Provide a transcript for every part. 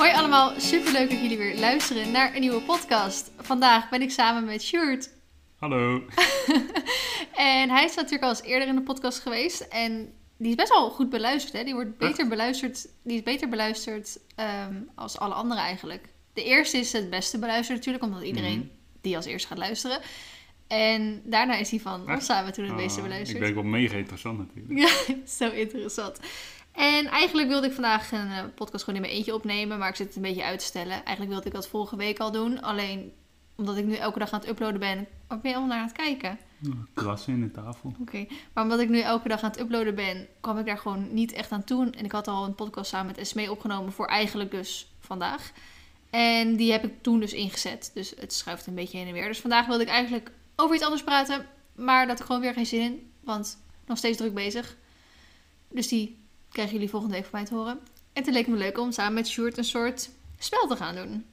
Hoi allemaal, superleuk dat jullie weer luisteren naar een nieuwe podcast. Vandaag ben ik samen met Sjoerd. Hallo. En hij is natuurlijk al eens eerder in de podcast geweest. En die is best wel goed beluisterd. Hè? Die wordt beter beluisterd, die is beter beluisterd ehm, als alle andere eigenlijk. De eerste is het beste beluisterd natuurlijk, omdat iedereen Mhm. die als eerste gaat luisteren. En daarna is die van ons samen toen het Ah, meeste beluisterd. Ik ben wel mega interessant natuurlijk. Ja, zo interessant. En eigenlijk wilde ik vandaag een eh, podcast gewoon in mijn eentje opnemen, maar ik zit het een beetje uit te stellen. Eigenlijk wilde ik dat vorige week al doen, alleen omdat ik nu elke dag aan het uploaden ben. Wat ben je allemaal naar aan het kijken? Krassen in de tafel. Oké, maar omdat ik nu elke dag aan het uploaden ben, kwam ik daar gewoon niet echt aan toe. En ik had al een podcast samen met Esmee opgenomen voor eigenlijk dus vandaag. En die heb ik toen dus ingezet. Dus het schuift een beetje heen en weer. Dus vandaag wilde ik eigenlijk over iets anders praten. Maar dat ik gewoon weer geen zin in. Want nog steeds druk bezig. Dus die krijgen jullie volgende week van mij te horen. En toen leek het me leuk om samen met Sjoerd een soort spel te gaan doen.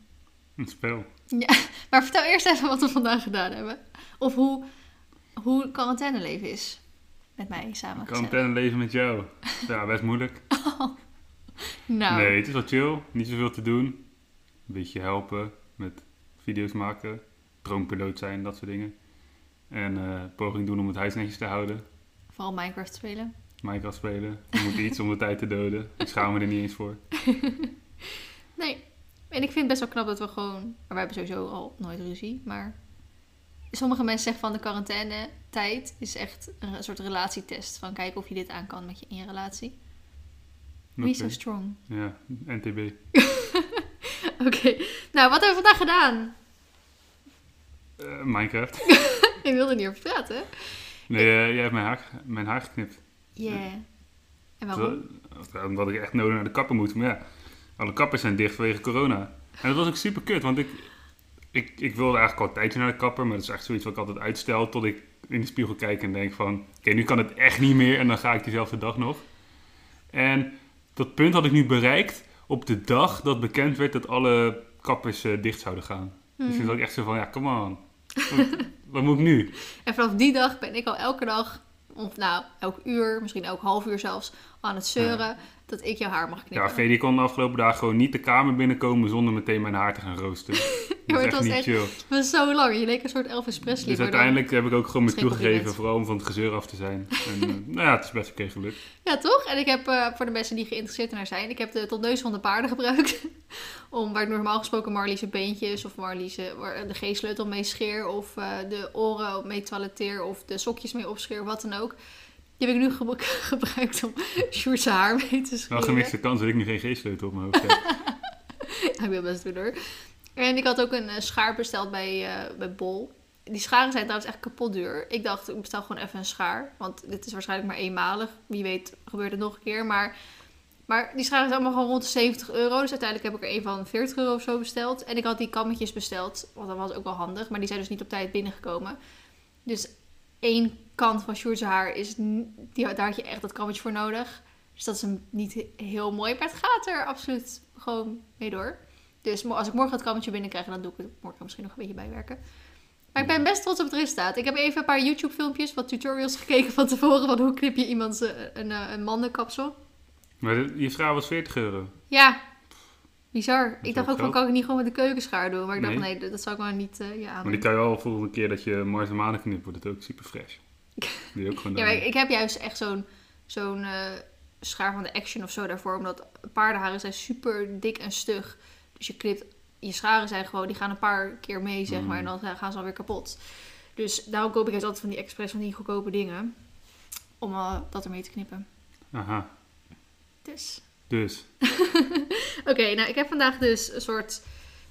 Een spel. Maar vertel eerst even wat we vandaag gedaan hebben. Of hoe, hoe quarantaineleven is. Met mij samen. Quarantaine leven met jou. Ja, best moeilijk. Nou, Nee, het is wel chill. Niet zoveel te doen. Een beetje helpen met video's maken. Droompiloot zijn, dat soort dingen. En eh poging doen om het huis netjes te houden. vooral Minecraft spelen. Minecraft spelen. Je moet iets om de tijd te doden. Ik schaam me er niet eens voor. Nee. En ik vind het best wel knap dat we gewoon... Maar wij hebben sowieso al nooit ruzie, maar... Sommige mensen zeggen van de quarantaine tijd is echt een soort relatietest. Van kijken of je dit aan kan met je in je relatie. Wie so strong? Ja, NTB. Oké. Nou, wat hebben we vandaag gedaan? Eh, Minecraft. Ik wilde niet over praten. Nee, eh, jij hebt mijn haar, mijn haar geknipt. Yeah. En waarom? Terwijl- Omdat ik echt nodig naar de kapper moet. Maar ja, alle kappers zijn dicht vanwege corona. En dat was ook super kut, want ik, ik, ik wilde eigenlijk al een tijdje naar de kapper. Maar dat is echt zoiets wat ik altijd uitstel tot ik in de spiegel kijk en denk van... Oké, nu kan het echt niet meer en dan ga ik diezelfde dag nog. En dat punt had ik nu bereikt op de dag dat bekend werd dat alle kappers eh, dicht zouden gaan. Dus Mhm. toen dacht ik echt zo van, ja, come on. Wat, wat moet ik nu? En vanaf die dag ben ik al elke dag, of nou, elk uur, misschien elk half uur zelfs, aan het zeuren dat ik jouw haar mag Ja, knippen. Freddy kon de afgelopen dagen gewoon niet de kamer binnenkomen zonder meteen mijn haar te gaan roosten. Dat maar echt was echt- chill. Dat was zo lang. Je leek een soort Elvis Presley. Dus uiteindelijk heb ik ook gewoon me toegegeven, vooral om van het gezeur af te zijn. En, eh, nou ja, het is best oké gelukt. Ja, toch? En ik heb eh, voor de mensen die geïnteresseerd naar zijn, ik heb de tot neus van de paarden gebruikt. Om waar ik normaal gesproken Marlies beentjes of Marlies de G-sleutel mee scheer. Of eh, de oren mee toiletteer. Of de sokjes mee opscheer, wat dan ook. Die heb ik nu ge- gebruikt om Sjoerd's haar mee te Wel scheren. gemixte kans dat ik nu geen G-sleutel op mijn hoofd heb. Ja, ik wil best doen hoor. En ik had ook een eh, schaar besteld bij, eh, bij Bol. Die scharen zijn trouwens echt kapot duur. Ik dacht, ik bestel gewoon even een schaar. Want dit is waarschijnlijk maar eenmalig. Wie weet gebeurt het nog een keer. Maar, maar die scharen zijn allemaal gewoon rond de 70 euro. Dus uiteindelijk heb ik er een van 40 euro of zo besteld. En ik had die kammetjes besteld. Want dat was ook wel handig. Maar die zijn dus niet op tijd binnengekomen. Dus één kant van Sjoerd's haar is... Die, daar had je echt dat kammetje voor nodig. Dus dat is een, niet he- heel mooi. Maar het gaat er absoluut gewoon mee door. Dus als ik morgen het kammetje binnenkrijg, dan doe ik het morgen misschien nog een beetje bijwerken. Maar ik ben best trots op het resultaat. Ik heb even een paar YouTube filmpjes, wat tutorials gekeken van tevoren. Van hoe knip je iemand een, een, eh, een mannenkapsel. Maar je vrouw was 40 euro. Ja, bizar. Ik dacht ook van, kan ik niet gewoon met de keukenschaar doen? Maar ik dacht, Nee. nee, dat, zou ik maar niet eh ja, Maar die kan je wel volgende keer dat je Mars en Manen knipt, wordt het ook super fresh. Die je ook gewoon Ja, maar ik, ik heb juist echt zo'n zo'n eh, schaar van de Action of zo daarvoor. Omdat paardenharen zijn super dik en stug. Dus je knipt, je scharen zijn gewoon, die gaan een paar keer mee, zeg maar. En dan gaan ze alweer kapot. Dus daarom koop ik juist altijd van die expres, van die goedkope dingen. Om eh, dat ermee te knippen. Aha, Dus. dus. Oké, nou ik heb vandaag dus een soort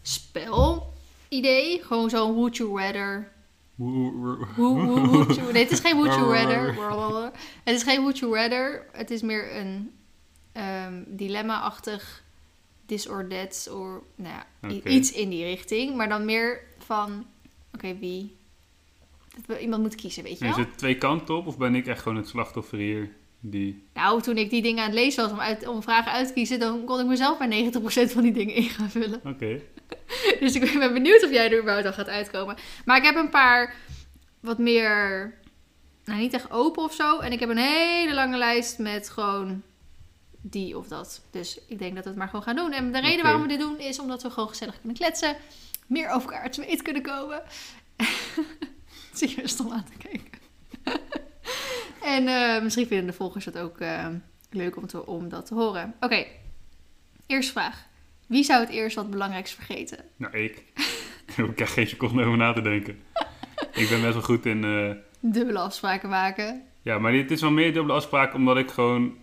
spel-idee. Gewoon zo'n Would You Rather Nee, het is geen Would You Rather. Het is geen Would You Rather. Het is meer een ehm, dilemma-achtig this or nou ja, iets in die richting. Maar dan meer van, oké, wie... Dat we iemand moet kiezen, weet je En is wel? het twee kanten op of ben ik echt gewoon het slachtoffer hier? Die... Nou, toen ik die dingen aan het lezen was om, uit, om vragen uit te kiezen... dan kon ik mezelf bij 90% van die dingen in gaan vullen. Oké. Dus ik ben benieuwd of jij er überhaupt al gaat uitkomen. Maar ik heb een paar wat meer, nou niet echt open of zo. En ik heb een hele lange lijst met gewoon die of dat. Dus ik denk dat we het maar gewoon gaan doen. En de reden waarom we dit doen is omdat we gewoon gezellig kunnen kletsen. Meer over elkaar te weten kunnen komen. Zie je stom aan te kijken. en eh, misschien vinden de volgers het ook eh, leuk om, te, om dat te horen. Oké, eerste vraag. Wie zou het eerst wat belangrijks vergeten? Nou, ik. Daar hoef ik echt geen seconde over na te denken. Ik ben best wel goed in... eh, Dubbele afspraken maken. Ja, maar dit is wel meer dubbele afspraak omdat ik gewoon...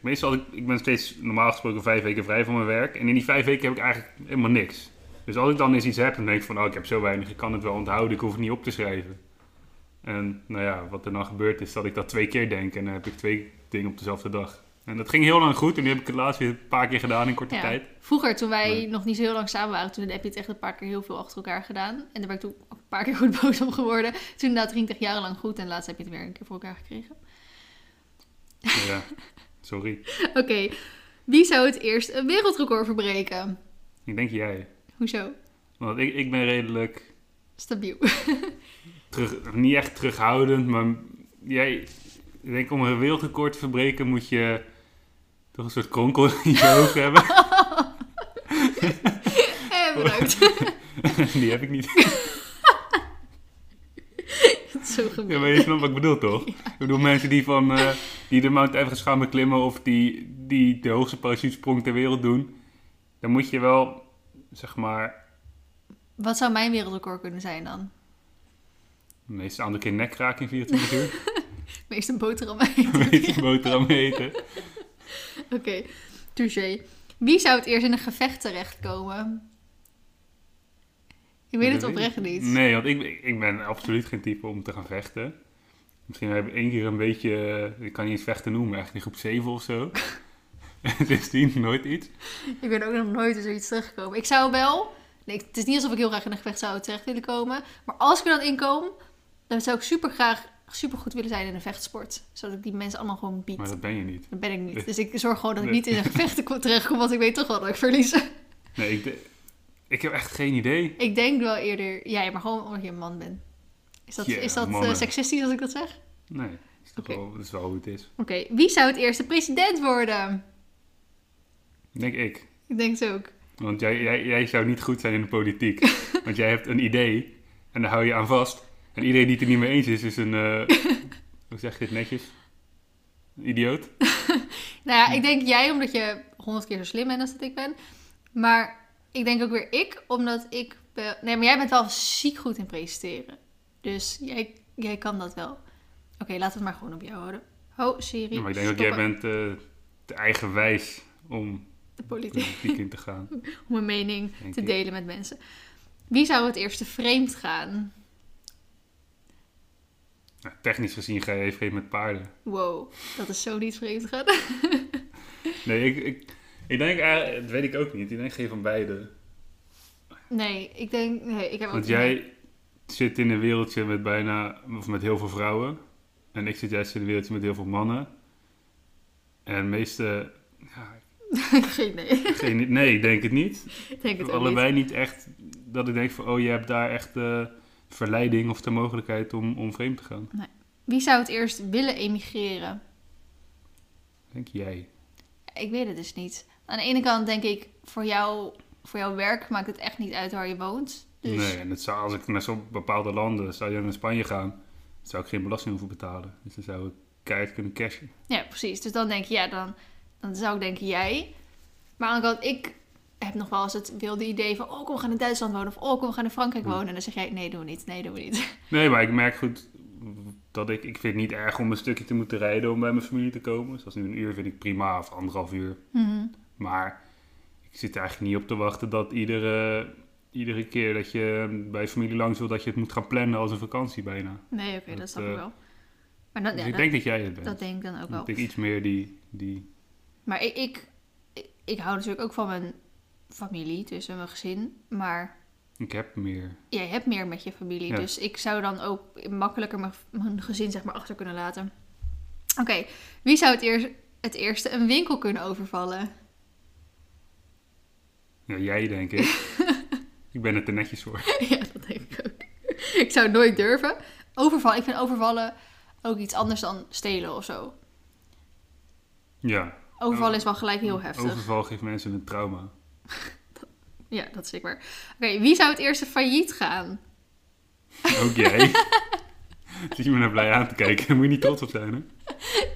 Meestal, ik, ik ben steeds normaal gesproken vijf weken vrij van mijn werk. En in die vijf weken heb ik eigenlijk helemaal niks. Dus als ik dan eens iets heb, dan denk ik van... Oh, ik heb zo weinig, ik kan het wel onthouden, ik hoef het niet op te schrijven. En nou ja, wat er dan gebeurt is dat ik dat twee keer denk. En dan heb ik twee dingen op dezelfde dag. En dat ging heel lang goed. En nu heb ik het laatst weer een paar keer gedaan in korte Ja. tijd. Vroeger, toen wij Nee. nog niet zo heel lang samen waren, toen heb je het echt een paar keer heel veel achter elkaar gedaan. En daar ben ik toen ook een paar keer goed boos om geworden. Toen inderdaad ging het echt jarenlang goed en laatst heb je het weer een keer voor elkaar gekregen. Ja, sorry. Oké, wie zou het eerst een wereldrecord verbreken? Ik denk jij. Hoezo? Want ik, ik ben redelijk... Stabiel. terug, niet echt terughoudend, maar jij, ik denk om een wereldrecord te verbreken moet je toch een soort kronkel in je hoofd hebben. Eh, bedankt. Die heb ik niet. Zo. Ja, maar je snapt wat ik bedoel, toch? Ik bedoel mensen die, van, eh, die de Mount Everest gaan beklimmen of die, die de hoogste parachutesprong ter wereld doen. Dan moet je wel, zeg maar, Wat zou mijn wereldrecord kunnen zijn dan? meestal aan de keer nek raken in 24 uur. Meest een boterham eten. Meestal boterham eten. Oké, touché. Wie zou het eerst in een gevecht terechtkomen? Ik weet het oprecht niet. Nee, want ik, ik ben absoluut geen type om te gaan vechten. Misschien heb ik één keer een beetje, ik kan niet eens vechten noemen, eigenlijk in groep 7 of zo. Sindsdien nooit iets. Ik ben ook nog nooit in zoiets teruggekomen. Ik zou wel... Nee, het is niet alsof ik heel graag in een gevecht zou terecht willen komen. Maar als ik er dan in kom, dan zou ik super graag super goed willen zijn in een vechtsport. Zodat ik die mensen allemaal gewoon bied. Maar dat ben je niet. Dat ben ik niet. Dus ik zorg gewoon dat ik niet in een gevecht kom- terechtkom, want ik weet toch wel dat ik verlies. Nee, ik, de- ik heb echt geen idee. ik denk wel eerder... Ja, maar gewoon omdat je een man bent. Is dat, is dat eh, seksistisch als ik dat zeg? Nee, is wel, dat is wel hoe het is. Oké, wie zou het eerste president worden? Ik denk ik. Ik denk het ook. Want jij, jij, jij zou niet goed zijn in de politiek. want jij hebt een idee en daar hou je aan vast. En iedereen die het er niet mee eens is, is een, eh, hoe zeg je dit netjes? Een idioot. Nou ja, ik denk jij omdat je honderd keer zo slim bent als dat ik ben. Maar ik denk ook weer ik, omdat ik... wel- Nee, maar jij bent wel ziek goed in presenteren. Dus jij, jij kan dat wel. Oké, laten we het maar gewoon op jou houden. Oh, Siri, Ja, maar ik denk dat jij bent eh, te eigenwijs om De politiek. politiek in te gaan. Om een mening te ik. delen met mensen. Wie zou het eerste vreemd gaan? Nou, technisch gezien ga je even vreemd met paarden. Wow, dat is zo niet vreemd gaan. Nee, ik, ik, ik denk, eigenlijk- dat weet ik ook niet. Ik denk geen van beide. Nee, ik denk... Nee, ik heb ook Want jij zit in een wereldje met bijna, of met heel veel vrouwen. En ik zit juist in een wereldje met heel veel mannen. En de meeste, ja, Geen nee. geen, nee, ik denk het niet. Ik denk het ook niet. Allebei niet echt dat ik denk van, oh, je hebt daar echt de verleiding of de mogelijkheid om, om vreemd te gaan. Wie zou het eerst willen emigreren? Denk jij. Ik weet het dus niet. Aan de ene kant denk ik, voor, jou, voor jouw werk maakt het echt niet uit waar je woont. Dus Nee, en het zou, als ik naar zo'n bepaalde landen, zou je naar Spanje gaan, zou ik geen belasting hoeven betalen. Dus dan zou ik keihard kunnen cashen. ja, precies. Dus dan denk je, ja, dan, dan zou ik denken jij. Maar aan de andere kant, ik heb nog wel eens het wilde idee van, oh, kom, we gaan in Duitsland wonen. Of, oh, kom, we gaan in Frankrijk wonen. En dan zeg jij, nee, doen we niet. Nee, doen we niet. Nee, maar ik merk goed dat ik, ik vind het niet erg om een stukje te moeten rijden om bij mijn familie te komen. Zoals nu een uur vind ik prima, of anderhalf uur. Mhm. Maar ik zit er eigenlijk niet op te wachten dat iedere, iedere keer dat je bij familie langs wil, dat je het moet gaan plannen als een vakantie bijna. Nee, oké, dat Dat, snap ik eh, wel. Maar dan, Dus ja, ik dat, denk dat jij het bent. dat denk ik dan ook wel. ik denk iets meer die, die... Maar ik, ik, ik, ik hou natuurlijk ook van mijn familie, dus mijn gezin. Maar Ik heb meer. jij hebt meer met je familie. Ja. Dus ik zou dan ook makkelijker mijn, mijn gezin zeg maar achter kunnen laten. Oké, wie zou het, eerst, het eerste een winkel kunnen overvallen? Ja, jij denk ik. ik ben er te netjes voor. ja, dat denk ik ook. ik zou het nooit durven. Overvallen, ik vind overvallen ook iets anders dan stelen of zo. Ja, Overval Oh. is wel gelijk heel heftig. Overval geeft mensen een trauma. Ja, dat is zeker. Oké, wie zou het eerste failliet gaan? Ook jij. Zit je me naar blij aan te kijken. Daar moet je niet trots op zijn, hè?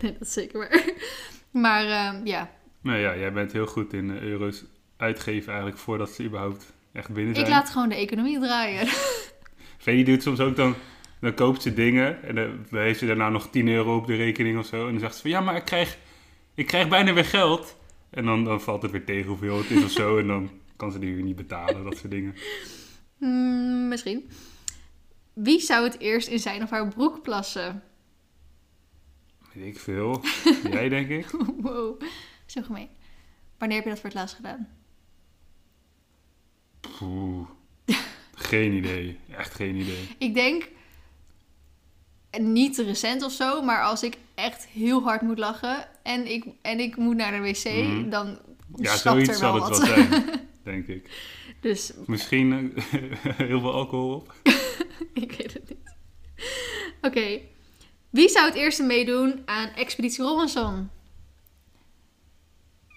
Nee, dat is zeker waar. Maar ehm, ja, Nou ja, jij bent heel goed in eh, euro's uitgeven eigenlijk voordat ze überhaupt echt binnen zijn. ik laat gewoon de economie draaien. Vee doet soms ook dan, dan koopt ze dingen en dan dan heeft ze daarna nog 10 euro op de rekening of zo. En dan zegt ze van ja, maar ik krijg, ik krijg bijna weer geld. En dan, dan valt het weer tegen hoeveel het is of zo. En dan kan ze die niet betalen, dat soort dingen. Hmm, misschien. Wie zou het eerst in zijn of haar broek plassen? Weet ik veel. Jij denk ik. wow, zo gemeen. Wanneer heb je dat voor het laatst gedaan? Poeh. Geen idee. Echt geen idee. Ik denk niet recent of zo, maar als ik echt heel hard moet lachen en ik, en ik moet naar de wc, Mhm. dan Ja, stapt er zoiets wel zal het wat. wel zijn, denk ik. Dus Misschien eh, heel veel alcohol op. ik weet het niet. Oké, wie zou het eerste meedoen aan Expeditie Robinson?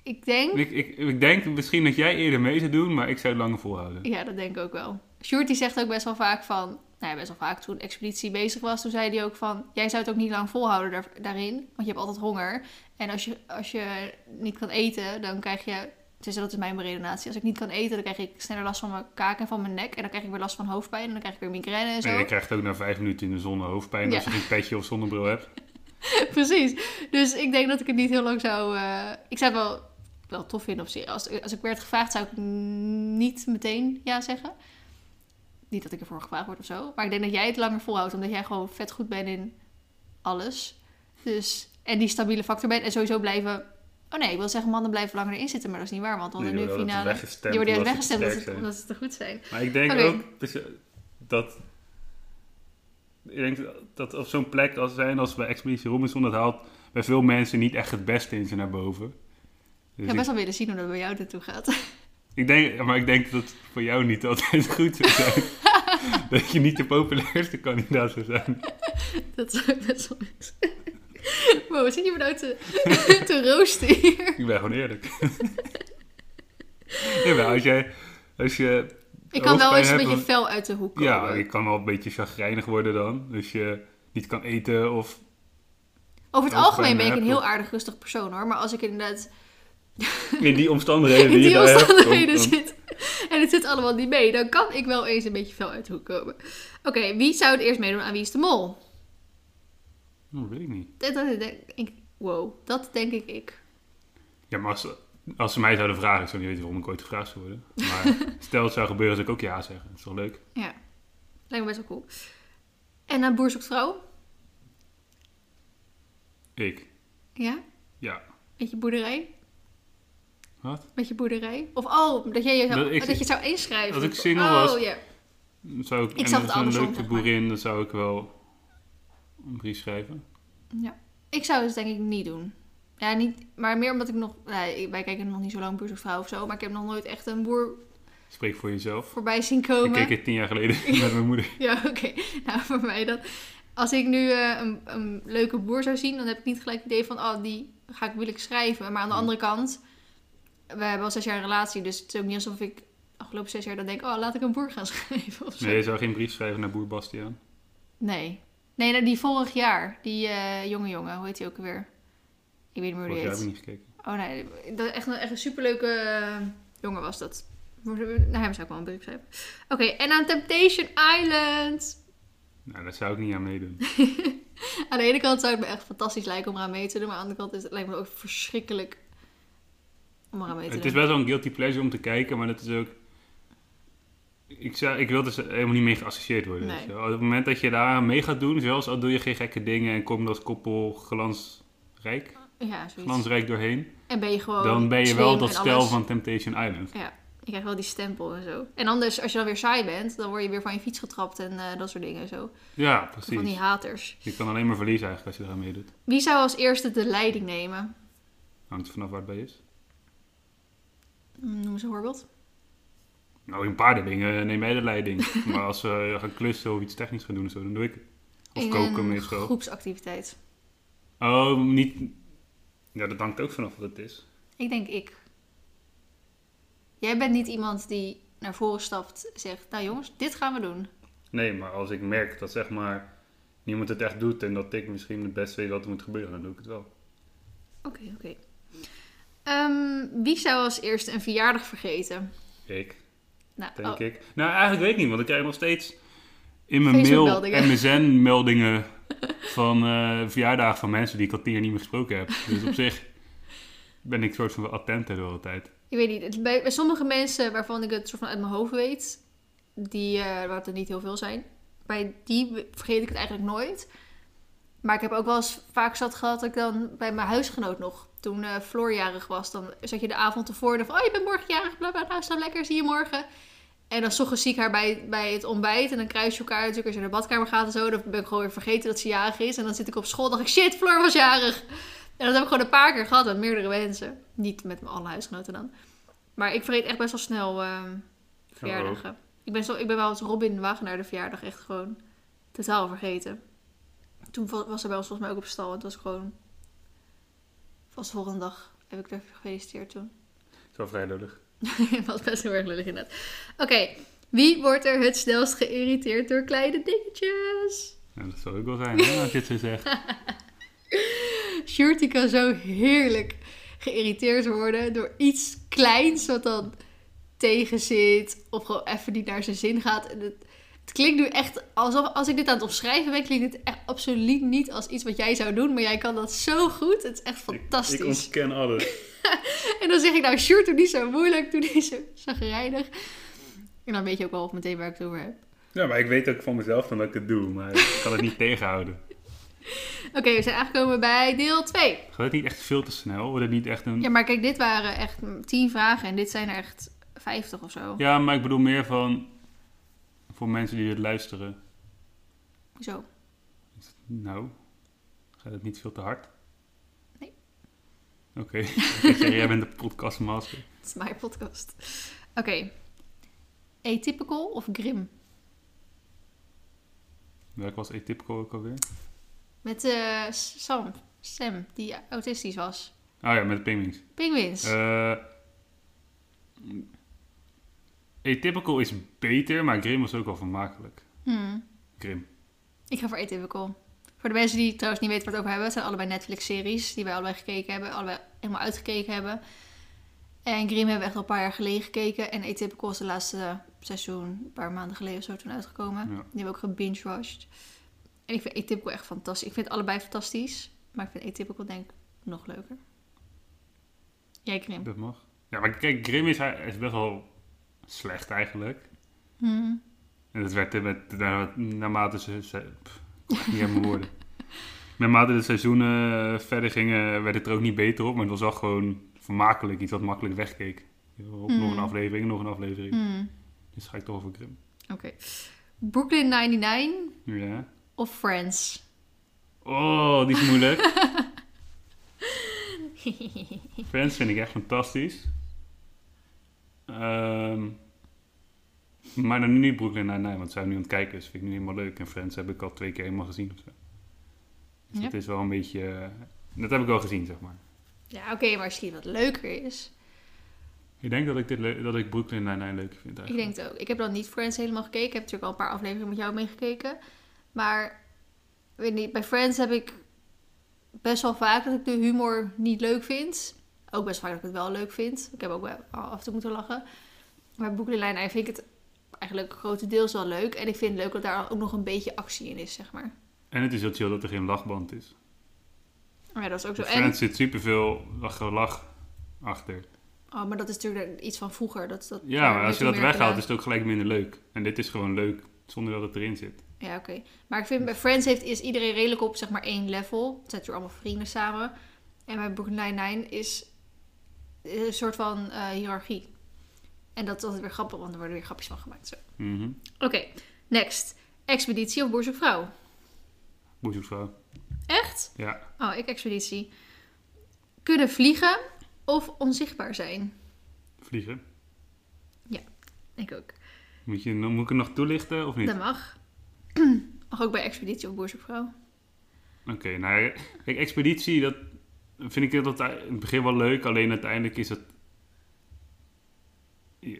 Ik denk, Ik, ik, ik denk misschien dat jij eerder mee zou doen, maar ik zou het langer volhouden. ja, dat denk ik ook wel. Die zegt ook best wel vaak van, nou ja, best wel vaak toen Expeditie bezig was, toen zei hij ook van, jij zou het ook niet lang volhouden daar, daarin, want je hebt altijd honger. En als je, als je niet kan eten, dan krijg je, dus dat is mijn beredenatie, als ik niet kan eten, dan krijg ik sneller last van mijn kaak en van mijn nek. En dan krijg ik weer last van hoofdpijn en dan krijg ik weer migraine en zo. En je krijgt ook na vijf minuten in de zon hoofdpijn als je geen petje of zonnebril hebt. Precies. Dus ik denk dat ik het niet heel lang zou. eh, ik zou het wel, wel tof vinden op zich. Als, als ik werd gevraagd, zou ik niet meteen ja zeggen. Niet dat ik ervoor gevraagd word of zo. Maar ik denk dat jij het langer volhoudt, omdat jij gewoon vet goed bent in alles. Dus, en die stabiele factor bent. En sowieso blijven. Oh nee, ik wil zeggen, mannen blijven langer erin zitten, maar dat is niet waar. Want dan Nee, in de finale. Die worden juist weggestemd te omdat, ze- zijn. omdat ze te goed zijn. Maar ik denk ook dat, ik denk dat op zo'n plek als zijn als bij Expeditie Robinson, dat haalt bij veel mensen niet echt het beste in ze naar boven. Dus Ik zou best wel willen zien hoe dat bij jou naartoe gaat. ik, ik denk, maar ik denk dat het voor jou niet altijd goed zou zijn. dat je niet de populairste kandidaat zou zijn. dat zou ik best wel. Wow, wat zit je me nou te, te roosten hier? Ik ben gewoon eerlijk. ja, maar als jij, als je Ik kan wel eens een beetje fel uit de hoek komen. Ja, je kan wel een beetje chagrijnig worden dan. Dus je niet kan eten of... Over het algemeen ben ik een heel aardig rustig persoon hoor. Maar als ik inderdaad In die omstandigheden in die dan- omstandigheden dan- zit en het zit allemaal niet mee, dan kan ik wel eens een beetje fel uit de hoek komen. Oké, wie zou het eerst meedoen aan Wie is de Mol? Oh, weet ik niet. Dat, dat, denk ik, wow, dat denk ik ik. Ja, maar als, als ze mij zouden vragen, ik zou niet weten waarom ik ooit gevraagd zou worden. Maar stel het zou gebeuren, zou ik ook ja zeggen. Dat is toch leuk? Ja, lijkt me best wel cool. En aan Boer zoekt vrouw? Ik. Ja? Ja. Met je boerderij? Wat? Met je boerderij? Of oh, dat, jij je zou, Dat ik- dat je het zou inschrijven. als ik single oh, was- Zou ik, Ik en het een leuke boerin, dan zou ik wel een brief schrijven. Ja. Ik zou het denk ik niet doen. Ja, niet, maar meer omdat ik nog... Nee, wij kijken nog niet zo lang Boer zoekt vrouw of zo. Maar ik heb nog nooit echt een boer Spreek voor jezelf. voorbij zien Ik komen. keek het tien jaar geleden met mijn moeder. Ja, oké. Nou, voor mij dan. Als ik nu eh, een, een leuke boer zou zien, dan heb ik niet gelijk het idee van, oh, die ga ik, wil ik schrijven. Maar aan de andere kant, we hebben al zes jaar een relatie, dus het is ook niet alsof ik afgelopen zes jaar dan denk, oh, laat ik een boer gaan schrijven of zo. Nee, je zou geen brief schrijven naar boer Bastiaan. Nee. Nee, nou, die vorig jaar, die eh, jonge jongen, hoe heet die ook alweer? Ik weet niet meer hoe die jaar heb heet. ik niet gekeken. Oh nee, dat, echt, een, echt een superleuke eh, jongen was dat. Naar hem zou ik wel een brief schrijven. Oké, en aan Temptation Island. Nou, daar zou ik niet aan meedoen. Aan de ene kant zou het me echt fantastisch lijken om eraan mee te doen. Maar aan de andere kant is het, lijkt me ook verschrikkelijk om eraan mee te Het is best wel een guilty pleasure om te kijken, maar dat is ook... Ik, zou, ik wil dus helemaal niet mee geassocieerd worden. Nee. wel. Op het moment dat je daar mee gaat doen, zelfs al doe je geen gekke dingen en kom je als koppel glansrijk, Ja, glansrijk doorheen, En ben je gewoon dan ben je wel dat stel alles. van Temptation Island. Ja, je krijgt wel die stempel en zo. En anders, als je dan weer saai bent, dan word je weer van je fiets getrapt en eh, dat soort dingen en zo. Ja, Van die precies. haters. Je kan alleen maar verliezen eigenlijk als je eraan meedoet. Wie zou als eerste de leiding nemen? Hangt er vanaf waar het bij is. Mm, Noem eens een voorbeeld. Nou, in een paar dingen neem jij de leiding. maar als we gaan klussen of iets technisch gaan doen, zo, dan doe ik het. Of In koken een meestal. groepsactiviteit. Oh, niet... Ja, dat hangt ook vanaf wat het is. Ik denk ik. Jij bent niet iemand die naar voren stapt en zegt, nou jongens, dit gaan we doen. Nee, maar als ik merk dat zeg maar niemand het echt doet en dat ik misschien het beste weet wat er moet gebeuren, dan doe ik het wel. Oké, oké. Ehm, wie zou als eerste een verjaardag vergeten? Ik, Nou, denk oh, ik. Nou, eigenlijk weet ik niet, want ik krijg nog steeds in mijn mail. MSN-meldingen van eh verjaardagen van mensen die ik al tien jaar niet meer gesproken heb. Dus op zich ben ik soort van wel attent de hele tijd. Ik weet niet. Bij, bij sommige mensen waarvan ik het soort van uit mijn hoofd weet, die, eh waar het er niet heel veel zijn, bij die vergeet ik het eigenlijk nooit. Maar ik heb ook wel eens vaak zat gehad dat ik dan bij mijn huisgenoot nog, toen eh Floor jarig was, dan zat je de avond ervoor en van, oh je bent morgen jarig, bla bla, nou dat lekker, zie je morgen. En dan ochtends zie ik haar bij, bij het ontbijt en dan kruis je elkaar natuurlijk als je naar de badkamer gaat en zo. Dan ben ik gewoon weer vergeten dat ze jarig is. En dan zit ik op school en dacht ik, shit, Floor was jarig. En dat heb ik gewoon een paar keer gehad met meerdere mensen. Niet met mijn alle huisgenoten dan. Maar ik vergeet echt best wel snel ehm, verjaardagen. Ik ben, zo, ik ben wel eens Robin Wagenaar de verjaardag echt gewoon totaal vergeten. Toen wa- was er bij ons volgens mij ook op stal. Het was gewoon... Volgende dag heb ik er gefeliciteerd toen. Is wel vrij lullig. Het was best heel erg lullig inderdaad. Oké, wie wordt er het snelst geïrriteerd door kleine dingetjes? Dat zou ook wel zijn, hè, als je het zo zegt. Shorty kan zo heerlijk geïrriteerd worden door iets kleins wat dan tegen zit. Of gewoon even niet naar zijn zin gaat. En het, het klinkt nu echt alsof als ik dit aan het opschrijven ben, klinkt het echt absoluut niet als iets wat jij zou doen. Maar jij kan dat zo goed. Het is echt fantastisch. Ik, ik ontken alles. En dan zeg ik nou, Sjoerd, doe niet zo moeilijk, doe niet zo zagrijnig. En dan weet je ook wel meteen waar ik het over heb. Ja, maar ik weet ook van mezelf dan dat ik het doe, maar ik kan het niet tegenhouden. Oké, we zijn aangekomen bij deel 2. Gaat het niet echt veel te snel? Wordt het niet echt een... Ja, maar kijk, dit waren echt 10 vragen en dit zijn er echt 50 of zo. Ja, maar ik bedoel meer van... Voor mensen die het luisteren. Zo. Nou, gaat het niet veel te hard? Nee. Oké, jij bent de podcastmaster. Het is mijn podcast. Oké. Atypical of grim? Welk was atypical ook alweer? Met eh, Sam, Sam, die autistisch was. Oh ja, met de penguins. Penguins. Eh atypical is beter, maar Grim was ook wel vermakelijk. Hmm. Grim. Ik ga voor Atypical. Voor de mensen die trouwens niet weten waar het over hebben, het zijn allebei Netflix-series die wij allebei gekeken hebben, allebei helemaal uitgekeken hebben. En Grim hebben we echt al een paar jaar geleden gekeken. En Atypical is de laatste seizoen, een paar maanden geleden of zo, toen uitgekomen. Ja. Die hebben we ook gebinge-watched. En ik vind Atypical echt fantastisch. Ik vind het allebei fantastisch, maar ik vind Atypical denk ik nog leuker. Jij, Grim? Dat mag. Ja, maar kijk, Grim is, hij is best wel slecht eigenlijk. Hmm. En dat werd met, na- naarmate ze... ze pff, niet aan mijn woorden. Naarmate de seizoenen eh, verder gingen, werd het er ook niet beter op. Maar het was wel gewoon vermakelijk. Iets wat makkelijk wegkeek. Nog een Mm. aflevering, nog een aflevering. Hmm. Dus ga ik toch over Grim. Oké. Brooklyn 99 Ja. of Friends? Oh, die is moeilijk. Friends vind ik echt fantastisch. Ehm, maar dan nu niet Brooklyn Nine-Nine, want zijn we nu aan het kijken. Dus vind ik nu helemaal leuk. En Friends heb ik al twee keer helemaal gezien of zo. Dus het is wel een beetje... eh, dat heb ik wel gezien, zeg maar. Ja, oké, maar misschien wat leuker is. Ik denk dat ik, dit dat ik Brooklyn Nine-Nine leuker vind Ik eigenlijk. denk het ook. Ik heb dan niet Friends helemaal gekeken. Ik heb natuurlijk al een paar afleveringen met jou meegekeken. Maar weet niet, bij Friends heb ik best wel vaak dat ik de humor niet leuk vind. Ook best vaak dat ik het wel leuk vind. Ik heb ook wel af en toe moeten lachen. Maar Nine-Nine vind ik het eigenlijk grotendeels wel leuk. En ik vind het leuk dat daar ook nog een beetje actie in is, zeg maar. En het is heel chill dat er geen lachband is. Maar ja, dat is ook zo. En, Friends zit superveel lach, lach achter. oh, maar dat is natuurlijk iets van vroeger. Dat, dat Ja, maar als je dat weghaalt gedaan. is het ook gelijk minder leuk. En dit is gewoon leuk zonder dat het erin zit. Ja, oké. Maar ik vind bij Friends heeft, is iedereen redelijk op zeg maar één level. Het zijn natuurlijk allemaal vrienden samen. En bij Brooklyn Nine-Nine is een soort van eh, hiërarchie. En dat is altijd weer grappig, want er worden weer grapjes van gemaakt. Zo. Mhm. Oké, next. Expeditie of boerzoekvrouw? Boezemvrouw. Echt? Ja. Oh, ik expeditie. Kunnen vliegen of onzichtbaar zijn? Vliegen. Ik ook. Moet, je, moet ik het nog toelichten of niet? Dat mag. mag ook bij expeditie of boerzoekvrouw. Oké, nou, kijk, expeditie, dat vind ik dat in het begin wel leuk. Alleen uiteindelijk is het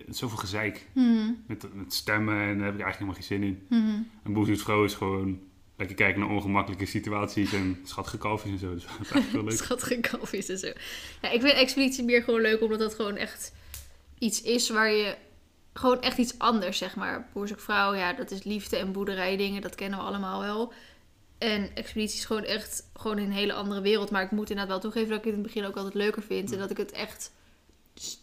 zoveel gezeik. Mhm. Met, met stemmen en daar heb ik eigenlijk helemaal geen zin in. Mhm. En Boezem's vrouw is gewoon lekker kijken naar ongemakkelijke situaties en schattige kalfjes en zo. Dus dat is eigenlijk wel leuk. Schattige kalfjes en zo. Ja, ik vind Expeditie meer gewoon leuk omdat dat gewoon echt iets is waar je... Gewoon echt iets anders, zeg maar. Boer zoekt vrouw, ja, dat is liefde en boerderij dingen. Dat kennen we allemaal wel. En Expeditie is gewoon echt gewoon een hele andere wereld. Maar ik moet inderdaad wel toegeven dat ik het in het begin ook altijd leuker vind. En dat ik het echt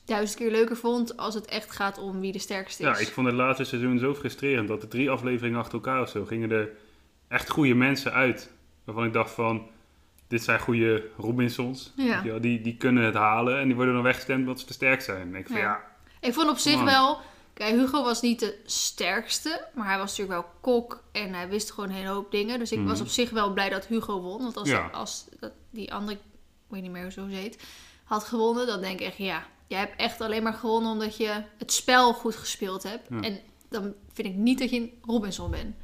duizend keer leuker vond als het echt gaat om wie de sterkste is. Ja, ik vond het laatste seizoen zo frustrerend dat de drie afleveringen achter elkaar of zo gingen er echt goede mensen uit. Waarvan ik dacht van, dit zijn goede Robinsons. Ja. Wel, Die, die kunnen het halen en die worden dan weggestemd omdat ze te sterk zijn. En ik van Ja. ja, Ik vond op zich wel... Kijk, Hugo was niet de sterkste. Maar hij was natuurlijk wel kok. En hij wist gewoon een hele hoop dingen. Dus ik Mhm. was op zich wel blij dat Hugo won. Want als, Ja. als dat, die andere... Ik weet niet meer hoe ze heet. Had gewonnen. Dan denk ik echt, ja... Jij hebt echt alleen maar gewonnen omdat je het spel goed gespeeld hebt. Ja. En dan vind ik niet dat je een Robinson bent.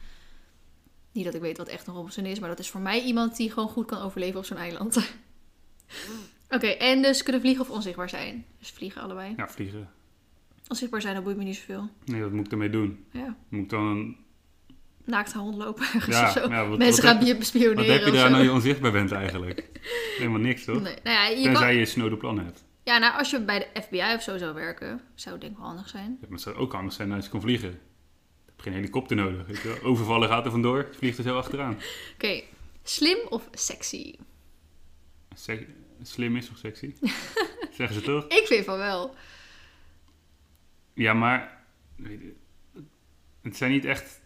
Niet dat ik weet wat echt een Robinson is. Maar dat is voor mij iemand die gewoon goed kan overleven op zo'n eiland. Oké, en dus kunnen vliegen of onzichtbaar zijn. Dus vliegen allebei. ja, vliegen. Onzichtbaar zijn, dat boeit me niet zoveel. Nee, wat moet ik ermee doen? Ja. Moet ik dan... Naakt gaan rondlopen ergens Ja, of zo. ja, wat- Mensen wat gaan heb- je bespioneren Wat heb je daar nou je onzichtbaar bent eigenlijk? Helemaal niks, toch? Nee. Nou ja, je Tenzij kan... je snode plannen hebt. ja, nou, als je bij de FBI of zo zou werken, zou het denk ik wel handig zijn. Ja, maar het zou ook handig zijn als je kon vliegen. Je hebt geen helikopter nodig. Weet je wel. Overvallen gaat er vandoor, je vliegt er zo achteraan. Oké, slim of sexy? Se- slim is of sexy? Zeggen ze toch? Ik vind van wel. Ja, maar... Het zijn niet echt...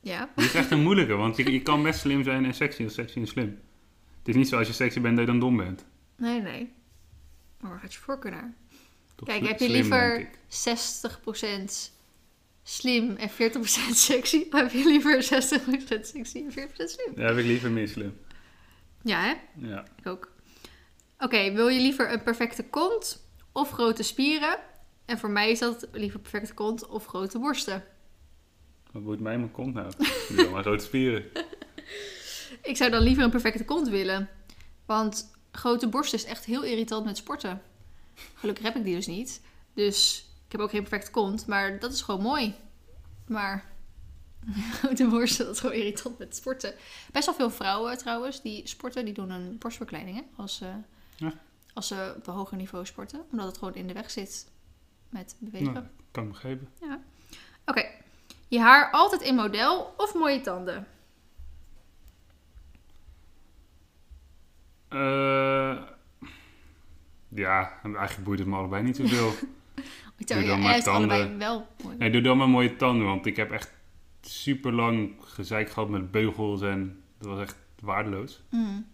Ja. Dit is echt een moeilijke, want je, je kan best slim zijn en sexy of sexy en slim. Het is niet zo als je sexy bent dat je dan dom bent. Nee, nee. Maar waar gaat je voorkeur naar? Toch Kijk, heb je slim, liever denk ik. 60% slim en 40% sexy? Of heb je liever 60% sexy en 40% slim? Ja, heb ik liever meer slim. Ja, hè? Ja. Ik ook. Oké, wil je liever een perfecte kont of grote spieren? En voor mij is dat liever perfecte kont of grote borsten. Wat boeit mij mijn kont nou? Ik doe maar grote spieren. Ik zou dan liever een perfecte kont willen. Want grote borsten is echt heel irritant met sporten. Gelukkig heb ik die dus niet. Dus ik heb ook geen perfecte kont. Maar dat is gewoon mooi. Maar grote borsten, dat is gewoon irritant met sporten. Best wel veel vrouwen trouwens die sporten. Die doen een borstverkleining hè, als, ze Ja. Als ze op een hoger niveau sporten. Omdat het gewoon in de weg zit met bewegen. Nou, kan ik begrijpen. Oké. Je haar altijd in model of mooie tanden? Eh, ja, eigenlijk boeit het me allebei niet zoveel. Ik Doe zou dan ja, maar tanden. wel mooi. nee, doe dan maar mooie tanden, want ik heb echt super lang gezeik gehad met beugels en dat was echt waardeloos. Mm.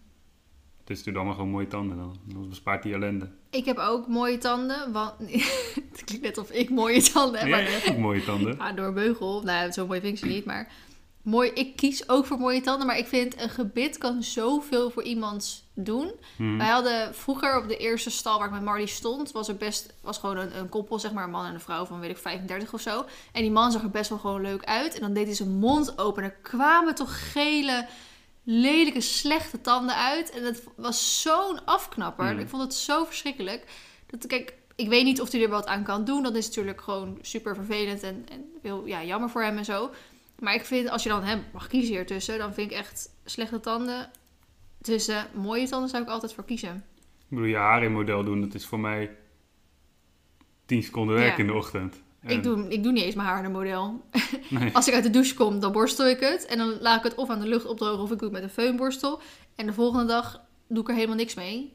Dus doe dan maar gewoon mooie tanden dan. Dan bespaart die ellende. Ik heb ook mooie tanden, want het klinkt net of ik mooie tanden heb. Ja, maar hebt ook mooie tanden. Ja, door beugel. Nou, zo mooi vind ik ze niet, maar mooi. Ik kies ook voor mooie tanden, maar ik vind een gebit kan zoveel voor iemand doen. Hm. Wij hadden vroeger op de eerste stal waar ik met Marley stond, was er best was gewoon een, een koppel, zeg maar, een man en een vrouw van weet ik 35 of zo. En die man zag er best wel gewoon leuk uit. En dan deed hij zijn mond open en er kwamen toch gele, lelijke, slechte tanden uit. En het was zo'n afknapper. Mm. Ik vond het zo verschrikkelijk. Dat, kijk, ik weet niet of hij er wat aan kan doen. Dat is natuurlijk gewoon super vervelend en, en heel ja, jammer voor hem en zo. Maar ik vind, als je dan hem mag kiezen hier tussen, dan vind ik echt slechte tanden. Tussen mooie tanden zou ik altijd voor kiezen. Ik bedoel, je haar in model doen, dat is voor mij 10 seconden werk Ja. in de ochtend. En- Ik, doe, ik doe niet eens mijn haar in een model. Nee. Als ik uit de douche kom, dan borstel ik het. En dan laat ik het of aan de lucht opdrogen of ik doe het met een föhnborstel. En de volgende dag doe ik er helemaal niks mee.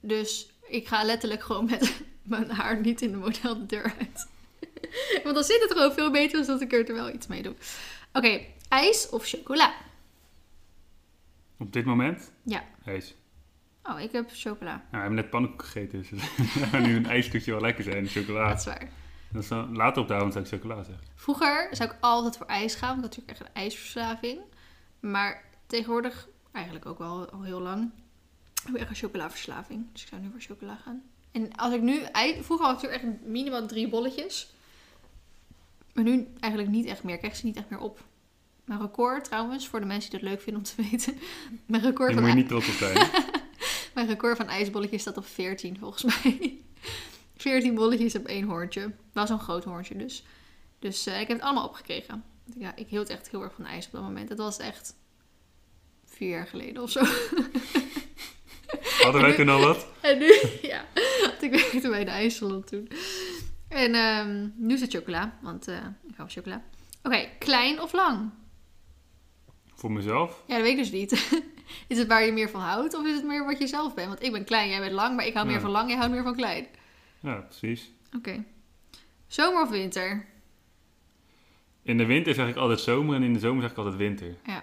Dus ik ga letterlijk gewoon met mijn haar niet in de model de deur uit. Want dan zit het gewoon veel beter dan dat ik er wel iets mee doe. Oké, ijs of chocola? Op dit moment? Ja. Ijs. Oh, ik heb chocola. Nou, we hebben net pannenkoek gegeten, dus nu een ijstoetje wel lekker zijn, chocola. Dat is waar. Dat is later op de avond zou ik chocola zeggen. Vroeger zou ik altijd voor ijs gaan, want ik had natuurlijk echt een ijsverslaving. Maar tegenwoordig, eigenlijk ook wel al heel lang, heb ik echt een chocolaverslaving. Dus ik zou nu voor chocola gaan. En als ik nu, vroeger had ik natuurlijk echt minimaal drie bolletjes. Maar nu eigenlijk niet echt meer. Ik krijg ze niet echt meer op. Mijn record trouwens, voor de mensen die dat leuk vinden om te weten. Mijn record Daar moet je niet trots op zijn. Mijn record van ijsbolletjes staat op 14 volgens mij. 14 bolletjes op één hoortje. Wel zo'n groot hoortje dus. Dus eh, ik heb het allemaal opgekregen. Ja, ik hield echt heel erg van ijs op dat moment. Het was echt vier jaar geleden of zo. Hadden wij toen al wat? En nu, ja, want ik werkte bij de ijssalon toen. En ehm, nu is het chocola, want eh, ik hou van chocola. Oké, klein of lang? Voor mezelf? Ja, dat weet ik dus niet. is het waar je meer van houdt of is het meer wat je zelf bent? Want ik ben klein, jij bent lang, maar ik hou Ja. meer van lang, jij houdt meer van klein. Ja, precies. Oké. Zomer of winter? In de winter zeg ik altijd zomer en in de zomer zeg ik altijd winter. Ja.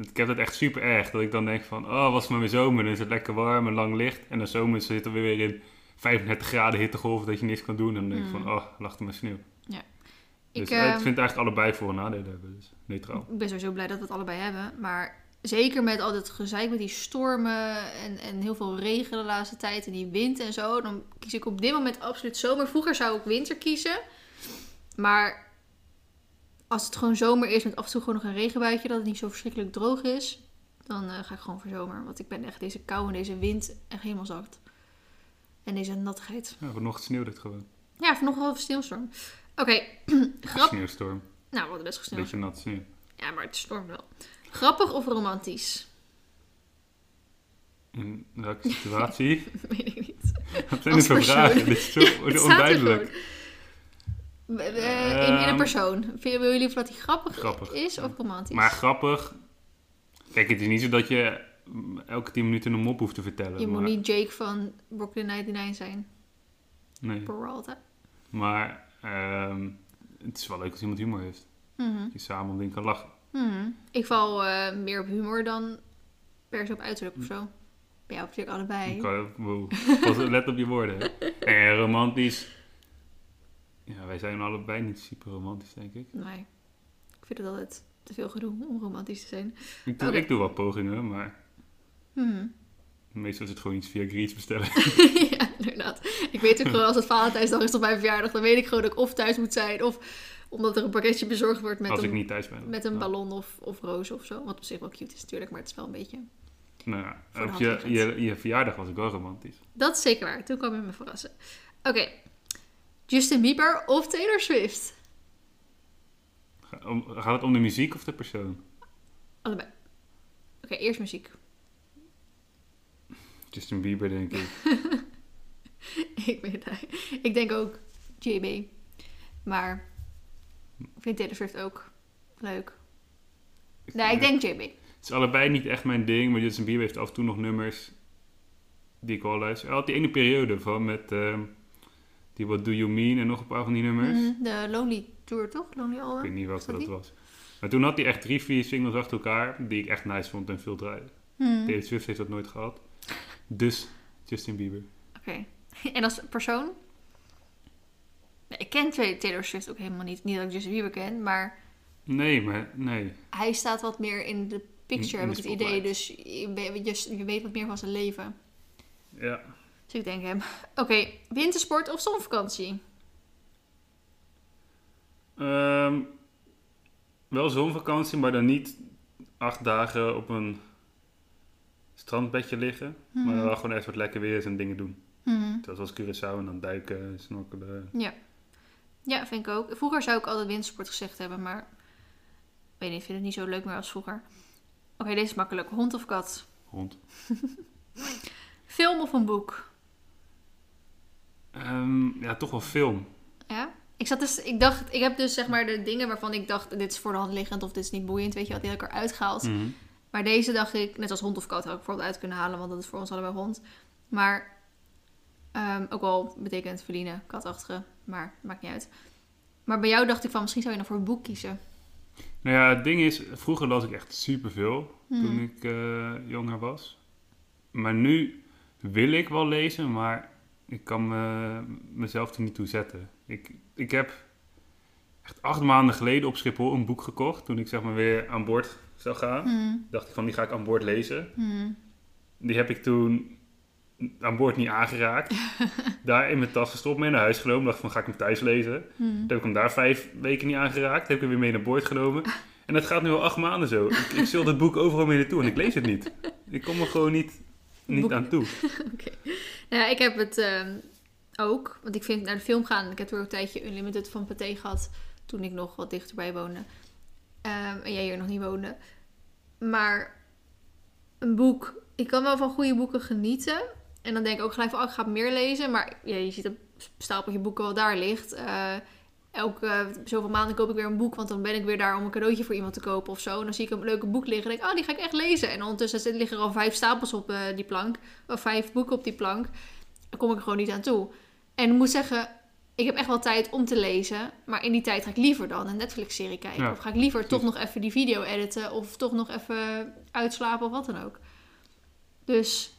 Ik heb dat echt super erg. Dat ik dan denk van, oh, was het maar weer zomer. Dan is het lekker warm en lang licht. En de zomer zit er weer in 35 graden hittegolf dat je niks kan doen. En dan denk ik Mm. van, oh, lag er maar sneeuw. Ik, Dus ik ehm, vind eigenlijk allebei voor- en nadelen hebben. Dus neutraal. Ik ben sowieso blij dat we het allebei hebben. Maar zeker met al dit gezeik met die stormen en, en heel veel regen de laatste tijd en die wind en zo. Dan kies ik op dit moment absoluut zomer. Vroeger zou ik winter kiezen. Maar als het gewoon zomer is met af en toe gewoon nog een regenbuitje, dat het niet zo verschrikkelijk droog is, dan eh, ga ik gewoon voor zomer. Want ik ben echt deze kou en deze wind echt helemaal zat. En deze nattigheid. Ja, vanochtend sneeuwde het gewoon. Ja, vanochtend wel een sneeuwstorm. Oké, grap. Sneeuwstorm. Nou, we hadden best gesneeuwd. Beetje nat sneeuw. Ja, maar het stormt wel. Grappig of romantisch? In welke situatie? Weet ik niet. Wat zijn dit voor vragen? Dit is zo er onduidelijk. in, een Ehm, persoon. Vinden jullie liever dat hij grappig, Grappig. is of romantisch? Maar grappig. Kijk, het is niet zo dat je mm, elke 10 minuten een mop hoeft te vertellen. je moet niet Jake van Brooklyn 99 zijn. Nee. Peralta. Maar ehm, het is wel leuk als iemand humor heeft. Dat je samen om dingen kan lachen. Mhm. Ik val eh, meer op humor dan per se op uiterlijk of zo. Bij jou natuurlijk allebei. Let op je woorden. En romantisch. Ja, wij zijn allebei niet super romantisch, denk ik. Nee. Ik vind het altijd te veel gedoe om romantisch te zijn. Ik doe, ik doe wel pogingen, maar Mhm. meestal is het gewoon iets via Greets bestellen. ja, inderdaad. Ik weet ook gewoon als het Valentijnsdag is op mijn verjaardag, dan weet ik gewoon dat ik of thuis moet zijn of omdat er een pakketje bezorgd wordt met als ik een, niet thuis ben. met een Ja. ballon of, of roos of zo. Wat op zich wel cute is natuurlijk, maar het is wel een beetje... Nou ja, op je, je, je verjaardag was ik wel romantisch. Dat is zeker waar. Toen kwam je me verrassen. Oké. Justin Bieber of Taylor Swift? Gaat het om de muziek of de persoon? Allebei. Oké, eerst muziek. Justin Bieber, denk ik. ik weet het. Ik denk ook JB. Maar ik vind Taylor Swift ook leuk. Nee, ik denk JB. Het is allebei niet echt mijn ding, maar Justin Bieber heeft af en toe nog nummers die ik wel luister. Hij had die ene periode van met ehm, die What Do You Mean en nog een paar van die nummers. Mhm, De Lonely Tour, toch? Lonely Ik Album? weet niet welke dat die? was. Maar toen had hij echt drie, vier singles achter elkaar die ik echt nice vond en veel draaide. Taylor Swift heeft dat nooit gehad. Dus Justin Bieber. Oké. En als persoon? Ik ken Tay- Taylor Swift ook helemaal niet. Niet dat ik Justin Bieber ken, maar Nee, maar nee. hij staat wat meer in de picture, In- heb ik het de idee. Dus je, weet- je, je weet wat meer van zijn leven. Ja. Dus ik denk hem. Oké, wintersport of zonvakantie? Ehm, wel zonvakantie, maar dan niet acht dagen op een strandbedje liggen. Maar dan wel gewoon echt wat lekker weer is en dingen doen. Mhm. Zoals Curaçao en dan duiken, snorkelen. Ja. Ja, vind ik ook. Vroeger zou ik altijd wintersport gezegd hebben, maar... weet niet, ik vind het niet zo leuk meer als vroeger. Oké, deze is makkelijk. Hond of kat? Hond. Film of een boek? Ehm, ja, toch wel film. Ja? Ik, zat dus, ik dacht, ik heb dus zeg maar de dingen waarvan ik dacht, dit is voor de hand liggend of dit is niet boeiend, weet je wat, die heb ik eruit gehaald. Mhm. Maar deze dacht ik, net als hond of kat had ik bijvoorbeeld uit kunnen halen, want dat is voor ons allebei hond. Maar ehm, ook al betekent verdienen, katachtige, maar maakt niet uit. Maar bij jou dacht ik van, misschien zou je nog voor een boek kiezen. Nou ja, het ding is, vroeger las ik echt superveel Hmm. toen ik eh, jonger was. Maar nu wil ik wel lezen, maar ik kan me, mezelf er niet toe zetten. Ik, ik heb echt acht maanden geleden op Schiphol een boek gekocht. Toen ik zeg maar weer aan boord zou gaan. Hmm. Dacht ik van, die ga ik aan boord lezen. Hmm. Die heb ik toen aan boord niet aangeraakt. daar in mijn tas gestopt, mee naar huis genomen. Dacht van, ga ik hem thuis lezen. Hmm. Toen heb ik hem daar vijf weken niet aangeraakt. Heb ik hem weer mee naar boord genomen. En dat gaat nu al acht maanden zo. Ik, ik zul het boek overal mee naartoe en ik lees het niet. Ik kom er gewoon niet niet Boek- aan toe. Oké. Nou ja, ik heb het ehm, ook. Want ik vind naar de film gaan. Ik heb er ook een tijdje Unlimited van Pathé gehad. Toen ik nog wat dichterbij woonde. Ehm, en jij hier nog niet woonde. Maar een boek. Ik kan wel van goede boeken genieten. En dan denk ik ook gelijk van, oh, ik ga meer lezen. Maar ja, je ziet dat stapeltje boeken wel daar ligt. Eh, elke zoveel maanden koop ik weer een boek. Want dan ben ik weer daar om een cadeautje voor iemand te kopen of zo. En dan zie ik een leuke boek liggen. En denk ik, oh, die ga ik echt lezen. En ondertussen liggen er al vijf stapels op eh, die plank. Of vijf boeken op die plank. Daar kom ik er gewoon niet aan toe. En ik moet zeggen, ik heb echt wel tijd om te lezen. Maar in die tijd ga ik liever dan een Netflix-serie kijken. Ja, of ga ik liever toch nog even die video editen. Of toch nog even uitslapen of wat dan ook. Dus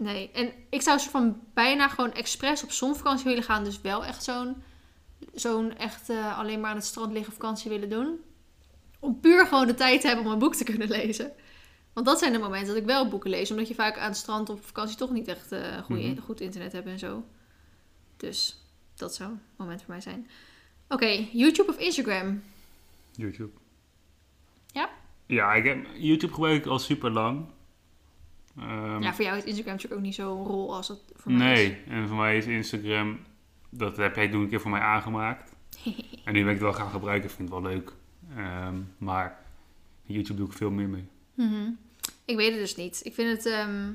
nee. En ik zou soort van bijna gewoon expres op zonvakantie willen gaan. Dus wel echt zo'n zo'n echt eh, alleen maar aan het strand liggen vakantie willen doen. Om puur gewoon de tijd te hebben om een boek te kunnen lezen. Want dat zijn de momenten dat ik wel boeken lees. Omdat je vaak aan het strand op vakantie toch niet echt eh, goede, Mhm. goed internet hebt en zo. Dus dat zou een moment voor mij zijn. Oké, YouTube of Instagram? YouTube. Ja? Ja, ik heb, YouTube gebruik ik al super lang. Ehm, ja, voor jou is Instagram natuurlijk ook niet zo'n rol als dat voor mij is. nee, en voor mij is Instagram, dat heb jij toen een keer voor mij aangemaakt. en nu ben ik het wel gaan gebruiken, ik vind het wel leuk. Ehm, maar YouTube doe ik veel meer mee. Mhm. Ik weet het dus niet. Ik vind het... ehm,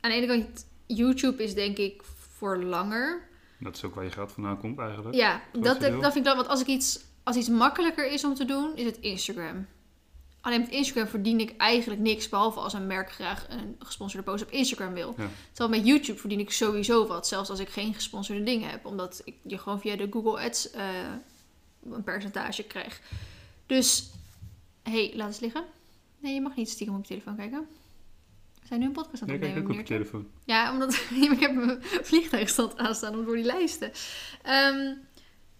aan de ene kant, YouTube is denk ik voor langer. Dat is ook waar je geld vandaan komt eigenlijk. Ja, dat, dat, vind ik dan... Want als, ik iets, als iets makkelijker is om te doen, is het Instagram. Alleen met Instagram verdien ik eigenlijk niks... behalve als een merk graag een gesponsorde post op Instagram wil. Ja. Terwijl met YouTube verdien ik sowieso wat. Zelfs als ik geen gesponsorde dingen heb. Omdat ik je gewoon via de Google Ads eh, een percentage krijg. Dus, hey, laat eens liggen. Nee, je mag niet stiekem op je telefoon kijken. We zijn nu een podcast aan Nee, het kijk opnemen, ook op je telefoon. Ja, omdat ik heb mijn vliegtuigstand aanstaan om door die lijsten. Ehm,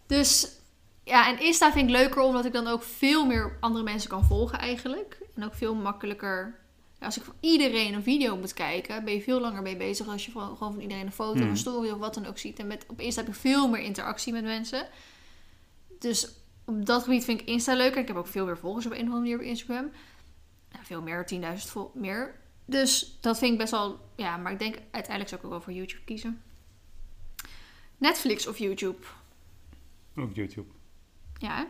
dus ja, en Insta vind ik leuker omdat ik dan ook veel meer andere mensen kan volgen eigenlijk. En ook veel makkelijker. ja, als ik voor iedereen een video moet kijken, ben je veel langer mee bezig als je van, gewoon van iedereen een foto of Hmm. een story of wat dan ook ziet. En met, op Insta heb je veel meer interactie met mensen. Dus op dat gebied vind ik Insta leuker. Ik heb ook veel meer volgers op een of andere manier op Instagram. Nou, veel meer, 10.000 vol- meer. Dus dat vind ik best wel... Ja, maar ik denk uiteindelijk zou ik ook wel voor YouTube kiezen. Netflix of YouTube? Ook YouTube. Ja, hè?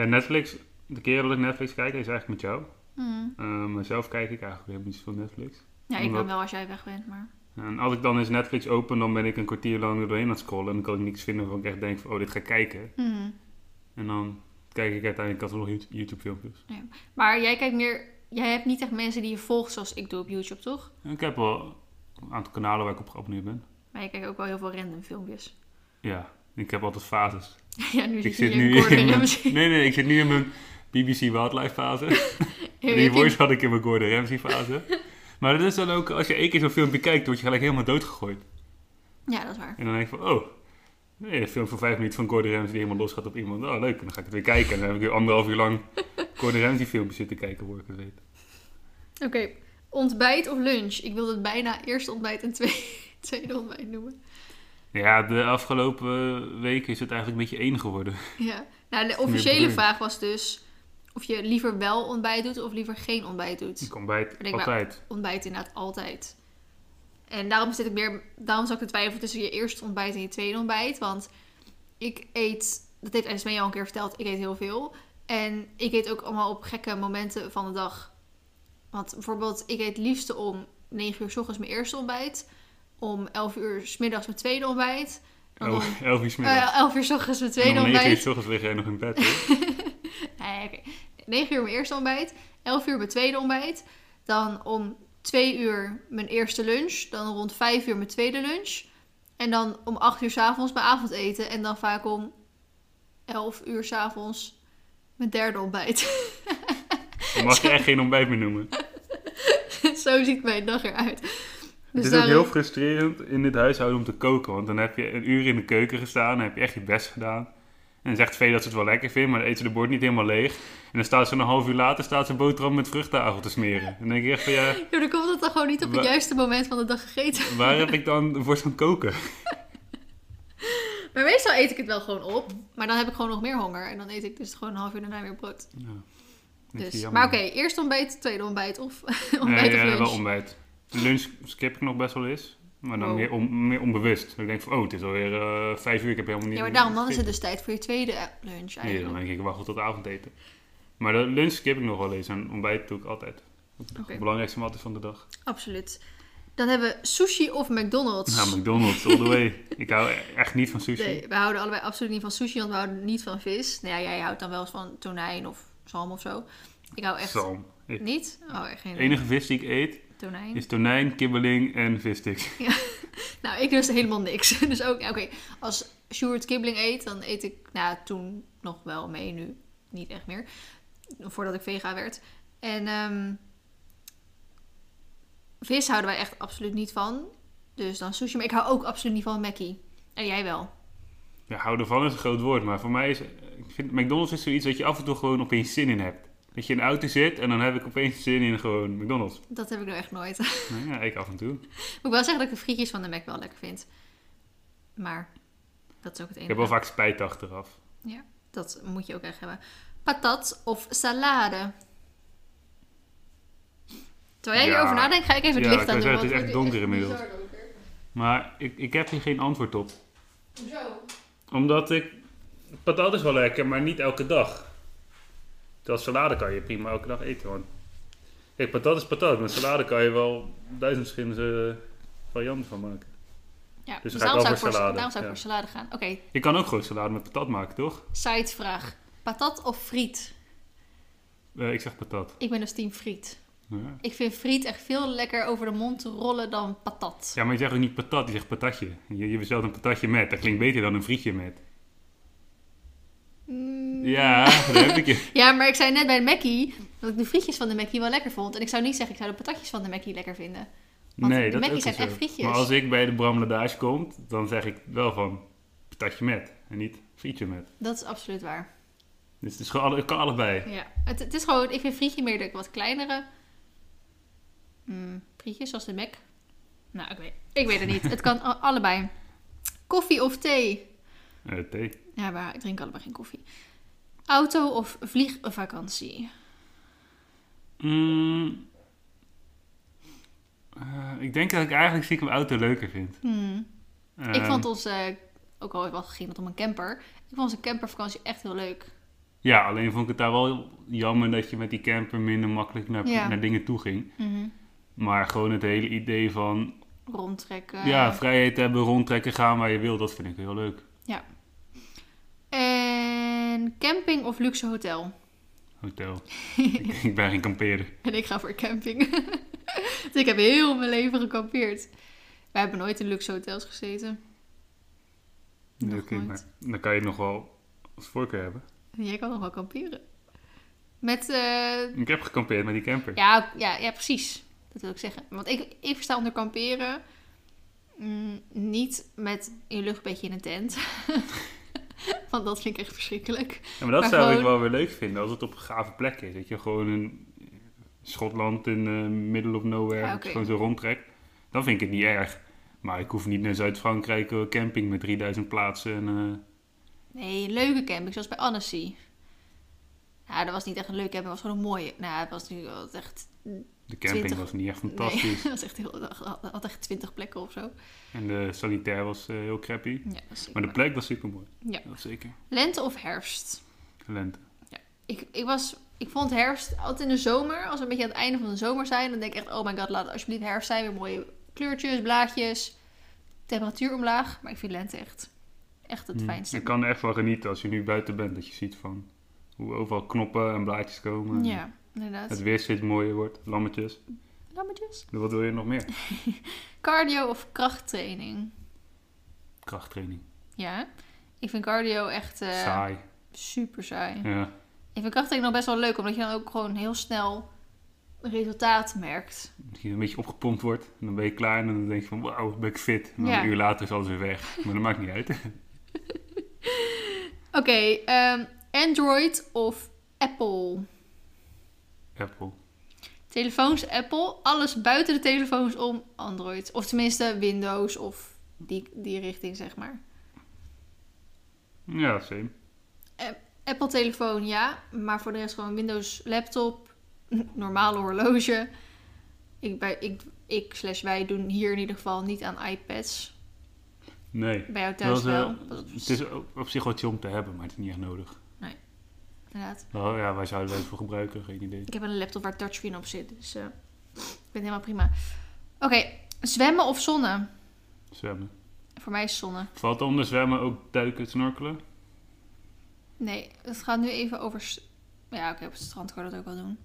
Ja, Netflix. De keer dat ik Netflix kijk, is eigenlijk met jou. Uh, maar zelf kijk ik eigenlijk helemaal niet zoveel Netflix. Ja, ik Omdat- kan wel als jij weg bent, maar... En als ik dan eens Netflix open, dan ben ik een kwartier lang er doorheen aan het scrollen. En dan kan ik niks vinden waarvan ik echt denk van, oh, dit ga ik kijken. Hmm. En dan kijk ik uiteindelijk alsnog YouTube filmpjes. Maar jij kijkt meer... Jij hebt niet echt mensen die je volgt zoals ik doe op YouTube, toch? Ik heb wel een aantal kanalen waar ik op geabonneerd ben. Maar je kijkt ook wel heel veel random filmpjes. Ja, ik heb altijd fases. ja, nu Ik zit je nu in mijn, nee, nee, ik zit nu in mijn BBC Wildlife fase. Die je- voice had ik in mijn Gordon Ramsay fase. Maar dat is dan ook, als je één keer zo'n filmpje kijkt, word je gelijk helemaal doodgegooid. Ja, dat is waar. En dan denk ik van, oh, nee, een film van vijf minuten van Gordon Ramsay die helemaal los gaat op iemand. Oh, leuk. En dan ga ik het weer kijken. En dan heb ik weer anderhalf uur lang Gordon Ramsay filmpjes zitten kijken, voor ik het weet. Oké, ontbijt of lunch? Ik wilde het bijna eerste ontbijt en tweede, tweede ontbijt noemen. Ja, de afgelopen weken is het eigenlijk een beetje één geworden. Ja. Nou, de officiële vraag was dus of je liever wel ontbijt doet of liever geen ontbijt doet. Ik ontbijt denk maar- altijd. Ontbijt inderdaad altijd. En daarom zit ik meer, daarom zou ik te twijfelen tussen je eerste ontbijt en je tweede ontbijt. Want ik eet, dat heeft Esmee al een keer verteld, ik eet heel veel. En ik eet ook allemaal op gekke momenten van de dag. Want bijvoorbeeld, ik eet liefste om 9 uur s ochtends mijn eerste ontbijt. Om 11 uur s middags mijn tweede ontbijt. Dan om Elf, elf uur 's middags. eh, 11 uur s ochtends mijn tweede om negen uur ontbijt. s ochtends lig jij nog in bed, hoor. Nee, oké. 9 uur mijn eerste ontbijt. 11 uur mijn tweede ontbijt. Dan om 2 uur mijn eerste lunch. Dan rond 5 uur mijn tweede lunch. En dan om 8 uur s'avonds mijn avondeten. En dan vaak om 11 uur s'avonds mijn derde ontbijt. Dan mag je echt geen ontbijt meer noemen. Zo ziet mijn dag eruit. Dus het is ook heel frustrerend in dit huishouden om te koken. Want dan heb je een uur in de keuken gestaan. Dan heb je echt je best gedaan. En dan zegt Vee dat ze het wel lekker vindt. Maar dan eet ze de bord niet helemaal leeg. En dan staat ze een half uur later staat ze boterham met vruchtagel te smeren. Dan denk ik echt van ja, Ja, dan komt het dan gewoon niet op het juiste moment van de dag gegeten. waar heb ik dan voor staan koken? Maar meestal eet ik het wel gewoon op. Maar dan heb ik gewoon nog meer honger. En dan eet ik dus gewoon een half uur daarna weer brood. Ja, Dus. Maar oké, eerst ontbijt, tweede ontbijt of ontbijt Nee, of ja, lunch. wel ontbijt. Lunch skip ik nog best wel eens. Maar dan Wow. meer, on- meer onbewust. Ik denk van, oh, het is alweer eh vijf uur. Ik heb helemaal niet... Ja, maar daarom dan is het dus tijd voor je tweede lunch Nee, dan eigenlijk. denk ik, ik wacht tot avondeten. Maar de lunch skip ik nog wel eens. En ontbijt doe ik altijd. Oké. Het belangrijkste maaltijd van de dag. Absoluut. Dan hebben we sushi of McDonald's. Nou, McDonald's, all the way. Ik hou echt niet van sushi. Nee, we houden allebei absoluut niet van sushi, want we houden niet van vis. Nou ja, jij houdt dan wel eens van tonijn of zalm of zo. Ik hou echt Zalm. Ik- niet. Oh, geen De enige vis die ik eet tonijn. is tonijn, kibbeling en vissticks. Nou, ik dus helemaal niks. Dus ook, oké, als Sjoerd kibbeling eet, dan eet ik, nou, toen nog wel mee, nu niet echt meer. Voordat ik vega werd. En ehm, vis houden wij echt absoluut niet van. Dus dan sushi. Maar ik hou ook absoluut niet van Mackie. En jij wel. Ja, hou ervan is een groot woord, maar voor mij is... Ik vind McDonald's is zoiets dat je af en toe gewoon opeens zin in hebt. Dat je in de auto zit en dan heb ik opeens zin in gewoon McDonald's. Dat heb ik nou echt nooit. Nou ja, ik af en toe. Moet ik wel zeggen dat ik de frietjes van de Mac wel lekker vind. Maar dat is ook het Ik enige. heb wel vaak spijt achteraf. Ja, dat moet je ook echt hebben. Patat of salade? Terwijl jij Ja. hierover nadenkt, ga ik even het Ja, licht ik aan doen. het is echt donker inmiddels. Maar ik, ik heb hier geen antwoord op. Hoezo? Omdat ik... Patat is wel lekker, maar niet elke dag. Terwijl salade kan je prima elke dag eten. Want... Kijk, patat is patat. Met salade kan je wel duizend verschillende varianten van maken. Ja, Dus dus ga daarom, zou ik voor salade, daarom zou ik ja. voor salade gaan. Oké, Je kan ook gewoon salade met patat maken, toch? sidevraag. Patat of friet? Eh, ik zeg patat. Ik ben dus team friet. Ja. Ik vind friet echt veel lekker over de mond rollen dan patat. ja, maar je zegt ook niet patat, je zegt patatje. Je, je bestelt een patatje met. Dat klinkt beter dan een frietje met. Mm, Ja, daar heb ik je. Ja, maar ik zei net bij de Mackie dat ik de frietjes van de Mackie wel lekker vond. En ik zou niet zeggen, ik zou de patatjes van de Mackie lekker vinden. Want nee, de dat Mackies ook zijn echt frietjes. Maar als ik bij de bramladage kom, dan zeg ik wel van patatje met. En niet frietje met. Dat is absoluut waar. Dus het, is gewoon, het kan allebei. Ja, het, het is gewoon, ik vind frietje meer de wat kleinere mm, frietjes, zoals de Mac. Nou, ik weet, ik weet het niet. Het kan allebei. Koffie of thee? Eh, thee. Ja, maar ik drink allebei geen koffie. Auto of vliegvakantie? Mm. Eh, ik denk dat ik eigenlijk stiekem auto leuker vind. Hmm. ik Ehm, vond onze, ook al wel het om een camper, ik vond onze campervakantie echt heel leuk. Ja, alleen vond ik het daar wel jammer dat je met die camper minder makkelijk naar, Ja. naar dingen toe ging. Mhm. Maar gewoon het hele idee van Rondtrekken. ja, vrijheid hebben, rondtrekken, gaan waar je wil, dat vind ik heel leuk. En camping of luxe hotel? Hotel. ik, ik ben geen kampeerder. En ik ga voor camping. dus ik heb heel mijn leven gekampeerd. We hebben nooit in luxe hotels gezeten. Oké, maar dan kan je het nog wel als voorkeur hebben. En jij kan nog wel kamperen. Met, eh, Ik heb gekampeerd met die camper. ja, ja, ja, precies. Dat wil ik zeggen. Want ik, ik versta onder kamperen mm, niet met je luchtbedje in een tent. Want dat vind ik echt verschrikkelijk. Ja, maar dat Maar zou ik wel weer leuk vinden als het op een gave plek is. Dat je gewoon in Schotland in eh middle of nowhere Ja, gewoon zo rondtrekt. Dan vind ik het niet erg. Maar ik hoef niet naar Zuid-Frankrijk eh, camping met 3000 plaatsen. En, eh, Nee, een leuke camping, zoals bij Annecy. Ja, dat was niet echt een leuke camping, het was gewoon een mooie. Nou, het was wel echt... de camping 20. was niet echt Nee, fantastisch. het was echt heel... Had echt twintig plekken of zo. En de sanitair was eh, heel crappy. Ja, Maar de plek was super mooi. Ja. Dat zeker. Lente of herfst? Lente. Ik, ik, was, ik vond herfst altijd in de zomer. Als we een beetje aan het einde van de zomer zijn, dan denk ik echt: oh my god, laat alsjeblieft herfst zijn. Weer mooie kleurtjes, blaadjes, temperatuur omlaag. Maar ik vind lente echt, echt het Mm. fijnste. Je kan er echt van genieten als je nu buiten bent. Dat je ziet van hoe overal knoppen en blaadjes komen. Ja, inderdaad. Het weer steeds mooier wordt. Lammetjes. Lammetjes. Wat wil je nog meer? Cardio of krachttraining? Krachttraining. Ja, ik vind cardio echt eh, Saai. super saai. Ja. Ik vind krachttraining nog best wel leuk, omdat je dan ook gewoon heel snel resultaat merkt. Dat je een beetje opgepompt wordt. En dan ben je klaar en dan denk je van wauw, ben ik fit. En dan Ja. een uur later is alles weer weg. Maar dat maakt niet uit. Oké, ehm, Android of Apple? Apple. Telefoons Apple, alles buiten de telefoons om Android. Of tenminste Windows of die, die richting, zeg maar. Ja, same. Apple telefoon ja, maar voor de rest gewoon Windows laptop, normale horloge. Ik, bij, ik, ik slash wij doen hier in ieder geval niet aan iPads. Nee. Bij jou thuis wel. Het is op zich chill om te hebben, maar het is niet echt nodig. Inderdaad. Nou ja, wij zouden het voor gebruiken, geen idee. Ik heb een laptop waar touchscreen op zit, dus eh, ik het helemaal prima. Oké, zwemmen of zonnen? Zwemmen. Voor mij is zonnen. Valt onder zwemmen ook duiken, snorkelen? Nee, het gaat nu even over... Ja, oké, op het strand kan dat ook wel doen.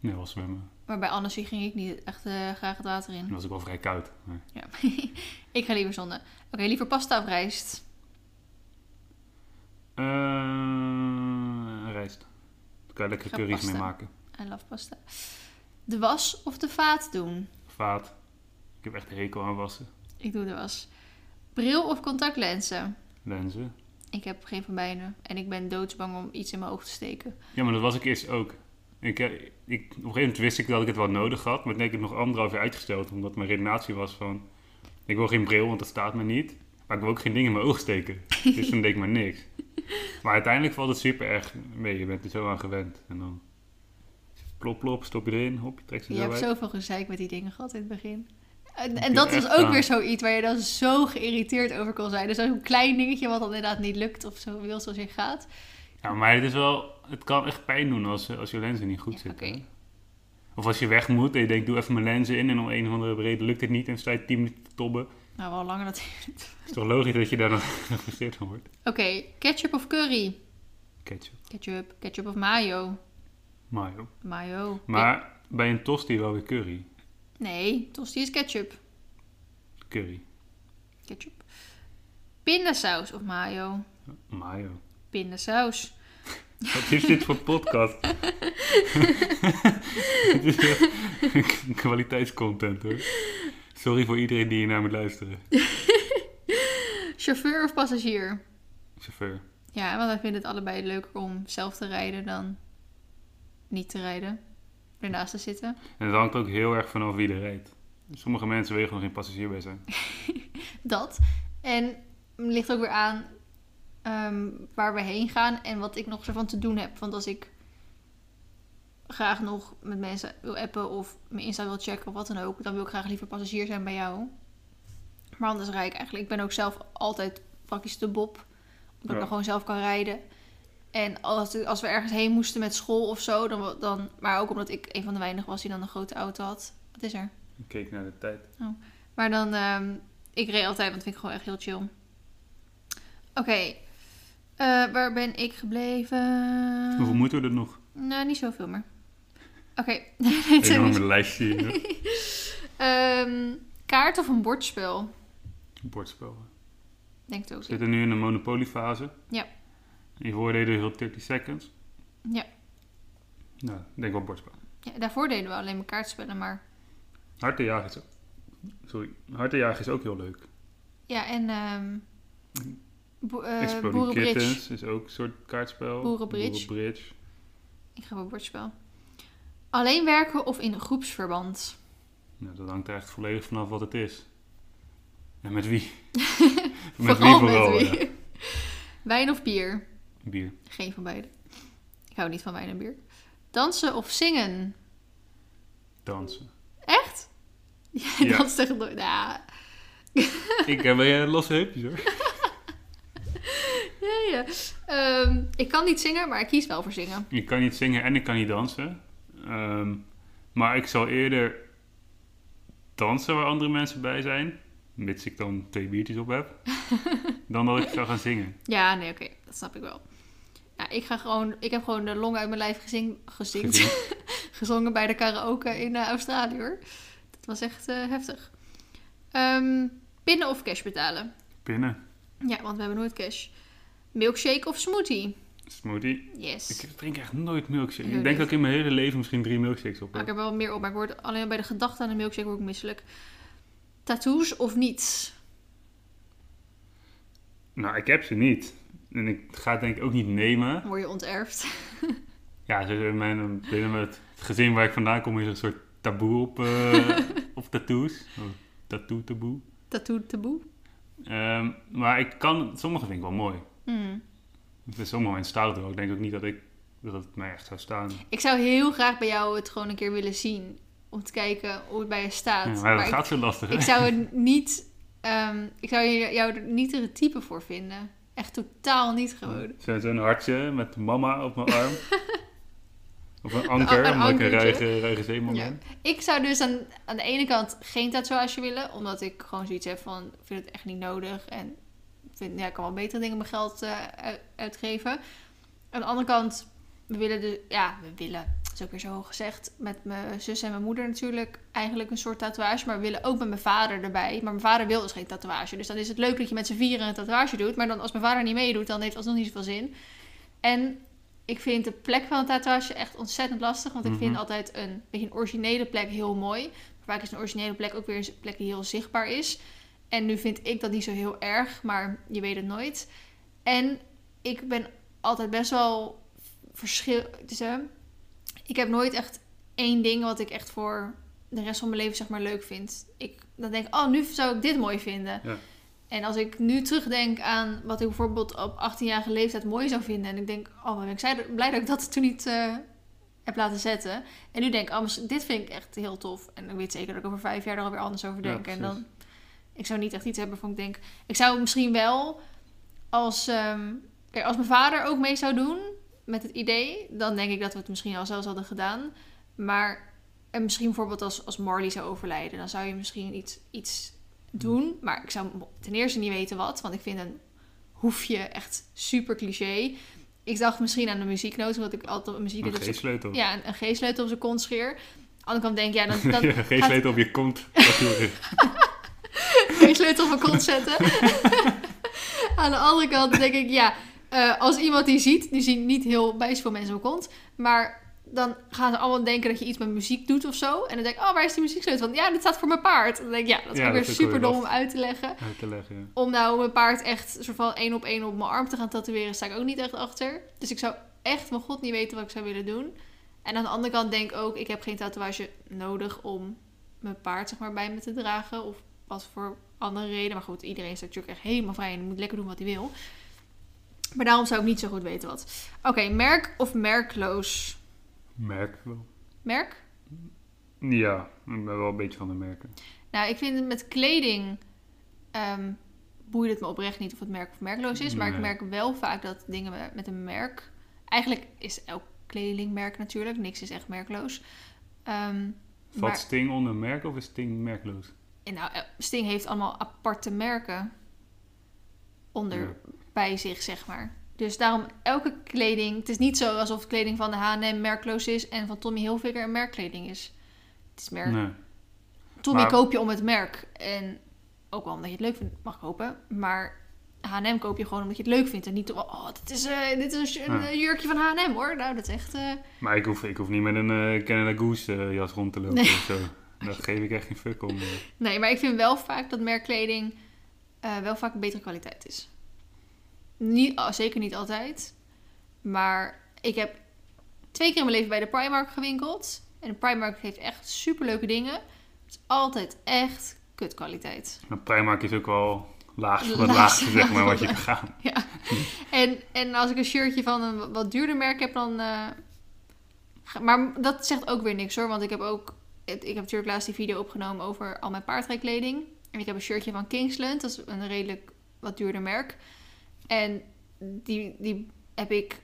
Nee, wel zwemmen. Maar bij Annecy ging ik niet echt eh, graag het water in. Dan was ik wel vrij koud. Maar... Ja. ik ga liever zonnen. Oké, liever pasta of rijst? Eh, rijst. Daar kan je lekker curry's mee maken. I love pasta. De was of de vaat doen? Vaat. Ik heb echt een hekel aan wassen. Ik doe de was. Bril of contactlenzen? Lenzen. Ik heb geen van beide. En ik ben doodsbang om iets in mijn oog te steken. Ja, maar dat was ik eerst ook. Ik, eh, ik, op een gegeven moment wist ik dat ik het wel nodig had, maar toen heb ik het nog anderhalf jaar uitgesteld, omdat mijn redenatie was van, ik wil geen bril, want dat staat me niet. Maar ik wil ook geen ding in mijn oog steken. Dus toen deed ik maar niks. Maar uiteindelijk valt het super erg mee. Je bent er zo aan gewend. En dan plop, plop, stop je erin, hop, je trekt ze Je hebt uit. zoveel gezeik met die dingen gehad in het begin. En, en dat is ook aan- weer zoiets waar je dan zo geïrriteerd over kan zijn. Dus zo'n klein dingetje wat dan inderdaad niet lukt of zo wil zoals je gaat. Ja, maar het is wel, het kan echt pijn doen als, als je lenzen niet goed Ja, zitten. Of als je weg moet en je denkt, doe even mijn lenzen in en om een of andere reden lukt het niet en sta je 10 minuten te tobben. Nou, wel langer dat. Het is toch logisch dat je daar dan gefrustreerd van wordt. Oké, ketchup of curry? Ketchup, Ketchup. Ketchup of mayo? mayo. Mayo. Maar bij een tosti wel weer curry. Nee, tosti is ketchup. Curry. Ketchup. Pindasaus of mayo? Mayo. Pindasaus. Wat is dit voor podcast? Het is kwaliteitscontent hoor. Sorry voor iedereen die hier naar moet luisteren. Chauffeur of passagier? Chauffeur. Ja, want wij vinden het allebei leuker om zelf te rijden dan niet te rijden. Ernaast te zitten. En het hangt ook heel erg vanaf wie er rijdt. Sommige mensen willen gewoon geen passagier bij zijn. Dat. En het ligt ook weer aan ehm, waar we heen gaan en wat ik nog ervan te doen heb. Want als ik graag nog met mensen wil appen of mijn Insta wil checken of wat dan ook, dan wil ik graag liever passagier zijn bij jou. Maar anders rijd ik eigenlijk. Ik ben ook zelf altijd praktisch de bob. Omdat ik dan gewoon zelf kan rijden. En als, als we ergens heen moesten met school of zo, dan, dan, maar ook omdat ik een van de weinigen was die dan een grote auto had. Wat is er? Ik keek naar de tijd. Maar dan, ehm, ik reed altijd, want dat vind ik gewoon echt heel chill. Oké, eh, waar ben ik gebleven? Hoeveel moeten we er nog? Nou, niet zoveel meer. Oké. Een enorme lijstje. Ehm, kaart of een bordspel? Bordspel. Denk het ook. We zitten nu in de monopoliefase. Ja. Je voordelen heel 30 seconds. Ja. Nou, ik denk wel bordspel. ja. Daarvoor deden we alleen maar kaartspellen, maar... Hartenjagen is ook... Sorry. Hartenjagen is ook heel leuk. Ja, en... bo- Boerenbridge. Kittens is ook een soort kaartspel. Boerenbridge. Boerenbridge. Ik ga voor bordspel. Alleen werken of in groepsverband? Nou, dat hangt er echt volledig vanaf wat het is. En met wie. Vooral wie vooral, met ja. wie. Wijn of bier? Bier. Geen van beide. Ik hou niet van wijn en bier. Dansen of zingen? Dansen. Echt? Ja, Ja. is echt nooit. Ja, ik heb weer losse heupjes hoor. ja, ja. Ehm, ik kan niet zingen, maar ik kies wel voor zingen. Ik kan niet zingen en ik kan niet dansen. Ehm, maar ik zal eerder dansen waar andere mensen bij zijn. Mits ik dan twee biertjes op heb. dan dat ik zou gaan zingen. Ja, nee, oké. dat snap ik wel. Ja, ik, ga gewoon, ik heb gewoon de long uit mijn lijf gezing, Gezien. gezongen bij de karaoke in eh, Australië hoor. Dat was echt eh, heftig. Ehm, pinnen of cash betalen? Pinnen. Ja, want we hebben nooit cash. Milkshake of smoothie? Smoothie. Yes. Ik drink echt nooit milkshake. Ik denk dat ik in mijn hele leven misschien drie milkshakes op Maar ik heb. heb wel meer op, maar ik word alleen bij de gedachte aan de milkshake word ik misselijk. Tattoos of niets? Nou, ik heb ze niet. En ik ga het denk ik ook niet nemen. Word je onterfd. Ja, mijn, binnen het gezin waar ik vandaan kom is er een soort taboe op, eh, op tattoos. Oh, tattoo taboe. Tattoo taboe? Ehm, maar ik kan, sommige vind ik wel mooi. Hmm. Bij sommige mensen staat het wel. Ik denk ook niet dat, ik, dat het mij echt zou staan. Ik zou heel graag bij jou het gewoon een keer willen zien. om te kijken hoe het bij je staat. Ja, maar dat ik- gaat zo lastig, hè? ik zou het niet, ehm, ik zou jou er niet er het type voor vinden. Echt totaal niet gewoon. Zo- Zo'n hartje met mama op mijn arm. of een anker, een omdat ik een ruige, ruige zeeman Ja. ben. Ik zou dus aan, aan de ene kant geen tatoeage willen, omdat ik gewoon zoiets heb van, ik vind het echt niet nodig en vind, ja, ik kan wel betere dingen mijn geld eh, uit- uitgeven. Aan de andere kant, we willen dus, ja, we willen, dat is ook weer zo gezegd, met mijn zus en mijn moeder natuurlijk eigenlijk een soort tatoeage, maar we willen ook met mijn vader erbij. Maar mijn vader wil dus geen tatoeage, dus dan is het leuk dat je met z'n vieren een tatoeage doet, maar dan als mijn vader niet meedoet, dan heeft het alsnog niet zoveel zin. En ik vind de plek van een tatoeage echt ontzettend lastig. Want ik vind Mhm. altijd een beetje een originele plek heel mooi. Maar vaak is een originele plek ook weer een plek die heel zichtbaar is. En nu vind ik dat niet zo heel erg, maar je weet het nooit. En ik ben altijd best wel verschil. Dus, eh, ik heb nooit echt één ding wat ik echt voor de rest van mijn leven zeg maar leuk vind. Ik dan denk, oh, nu zou ik dit mooi vinden. Ja. En als ik nu terugdenk aan wat ik bijvoorbeeld op 18-jarige leeftijd mooi zou vinden. En ik denk, oh, ben ik blij dat ik dat toen niet eh, heb laten zetten. En nu denk ik, oh, dit vind ik echt heel tof. En ik weet zeker dat ik over vijf jaar er alweer anders over Ja, denk. en dan, ik zou niet echt iets hebben van ik denk, ik zou misschien wel als, ehm, als mijn vader ook mee zou doen met het idee, dan denk ik dat we het misschien al zelfs hadden gedaan. Maar en misschien bijvoorbeeld als, als Marley zou overlijden, dan zou je misschien iets, iets doen. Maar ik zou ten eerste niet weten wat, want ik vind een hoefje echt super cliché. Ik dacht misschien aan de muzieknoot, omdat ik altijd muziek Een G-sleutel. ja, een, een G-sleutel op zijn kont scheer. Aan de andere kant denk ik, ja, dan, dan Ja, gaat- G-sleutel op je kont. Geen sleutel van kont zetten. Aan de andere kant denk ik, ja, eh, als iemand die ziet, die zien niet heel bij veel mensen op kont, maar dan gaan ze allemaal denken dat je iets met muziek doet of zo. En dan denk ik, oh, waar is die muzieksleutel? Want ja, dit staat voor mijn paard. En dan denk ik, ja, dat is Ja, ook weer dat super dom om uit te leggen. Uit te leggen. ja. Om nou mijn paard echt soort van één op één op mijn arm te gaan tatoeëren, sta ik ook niet echt achter. Dus ik zou echt mijn god niet weten wat ik zou willen doen. En aan de andere kant denk ik ook, ik heb geen tatoeage nodig om mijn paard zeg maar bij me te dragen. Of wat voor andere reden. Maar goed, iedereen is natuurlijk echt helemaal vrij en moet lekker doen wat hij wil. Maar daarom zou ik niet zo goed weten wat. Oké, merk of merkloos? Merk wel. Merk? Ja, ik ben wel een beetje van de merken. Nou, ik vind het met kleding ehm boeit het me oprecht niet of het merk of merkloos is. Maar ik merk wel vaak dat dingen met- een merk... Eigenlijk is elk kledingmerk natuurlijk. Niks is echt merkloos. Ehm, Valt maar, Sting onder merk of is Sting merkloos? En nou, Sting heeft allemaal aparte merken onder Ja. bij zich, zeg maar. Dus daarom elke kleding... Het is niet zo alsof de kleding van de H&M merkloos is... en van Tommy Hilfiger een merkkleding is. Het is merk. Nee. Tommy Maar- koop je om het merk. En ook wel omdat je het leuk vindt, mag kopen. Maar H&M koop je gewoon omdat je het leuk vindt. En niet, oh, dit is, eh, dit is een, Ja. jurkje van H&M hoor. Nou, dat is echt... eh, Maar ik hoef, ik hoef niet met een eh, Canada Goose jas rond te lopen Nee. of zo. Daar geef ik echt geen fuck om. eh. Nee, maar ik vind wel vaak dat merkkleding eh, wel vaak betere kwaliteit is. Niet, oh, zeker niet altijd. Maar ik heb twee keer in mijn leven bij de Primark gewinkeld. En de Primark heeft echt superleuke dingen. Het is altijd echt kutkwaliteit. Maar Primark is ook wel laag, wat Laagste laagste, zeg maar, wat je kan gaan. Ja. En, en als ik een shirtje van een wat duurder merk heb, dan. eh, maar dat zegt ook weer niks hoor. Want ik heb ook. Ik heb natuurlijk laatst die video opgenomen over al mijn paardrijkleding. En ik heb een shirtje van Kingsland. Dat is een redelijk wat duurder merk. En die, die heb ik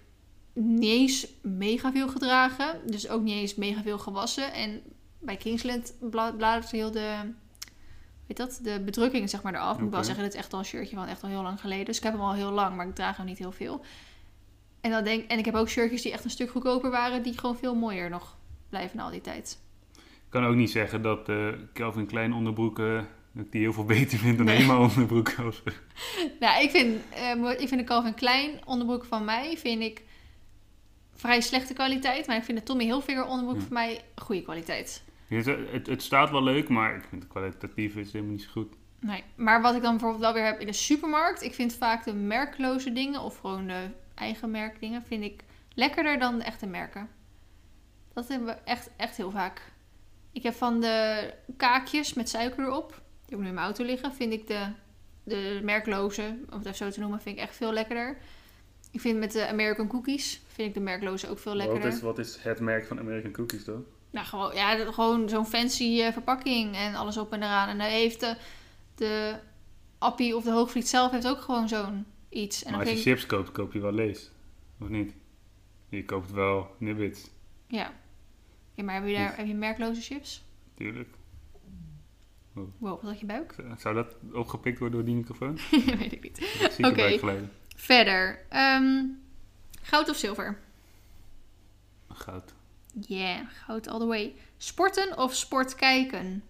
niet eens mega veel gedragen. Dus ook niet eens mega veel gewassen. En bij Kingsland bla- bladert heel de. Weet dat? De bedrukking zeg maar eraf. Moet ik wel zeggen, dit is echt al een shirtje van echt al heel lang geleden. Dus ik heb hem al heel lang, maar ik draag hem niet heel veel. En, dan denk, en ik heb ook shirtjes die echt een stuk goedkoper waren, die gewoon veel mooier nog blijven na al die tijd. Ik kan ook niet zeggen dat eh Calvin Klein onderbroeken, dat ik die heel veel beter vind dan Nee. helemaal onderbroeken. Of, Nou, ik vind, eh, ik vind de Calvin Klein onderbroek van mij vind ik vrij slechte kwaliteit. Maar ik vind de Tommy Hilfiger onderbroek Ja. van mij goede kwaliteit. het, het, het staat wel leuk, maar ik vind het kwalitatief is helemaal niet zo goed. Nee. Maar wat ik dan bijvoorbeeld wel weer heb in de supermarkt. Ik vind vaak de merkloze dingen of gewoon de eigen merkdingen vind ik lekkerder dan de echte merken. Dat hebben we echt, echt heel vaak. Ik heb van de kaakjes met suiker erop, die heb ik nu in mijn auto liggen, vind ik de, de merkloze, om het even zo te noemen, vind ik echt veel lekkerder. Ik vind met de American cookies, vind ik de merkloze ook veel lekkerder. Wat is, wat is het merk van American Cookies dan? Nou, gewoon, ja, gewoon zo'n fancy eh, verpakking en alles op en eraan. En dan heeft de, de Appie of de Hoogvliet zelf heeft ook gewoon zo'n iets. En Maar als je chips koopt, koop je wel lees. Of niet? Je koopt wel nibbits, ja. Ja, maar heb je, daar, heb je merkloze chips? natuurlijk. Wow, wat had je buik? Zou dat opgepikt worden door die microfoon? Weet ik niet. Oké. geleden. Verder. ehm, goud of zilver? Goud. Yeah, goud all the way. Sporten of sport kijken?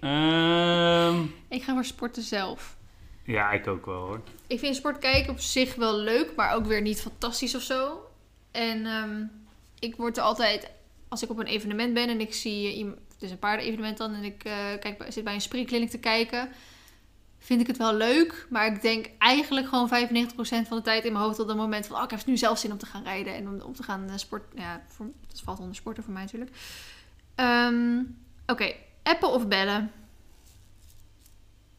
Ehm, Ik ga voor sporten zelf. ja, ik ook wel hoor. Ik vind sport kijken op zich wel leuk, maar ook weer niet fantastisch of zo. En ehm, ik word er altijd, als ik op een evenement ben en ik zie iemand, het is een paardenevenement dan, en ik eh, kijk, zit bij een springkliniek te kijken, vind ik het wel leuk. Maar ik denk eigenlijk gewoon 95% van de tijd in mijn hoofd op dat moment van, oh, ik heb nu zelf zin om te gaan rijden en om, om te gaan eh, sport. Ja, voor, dat valt onder sporten voor mij natuurlijk. Ehm, Oké, appen of bellen?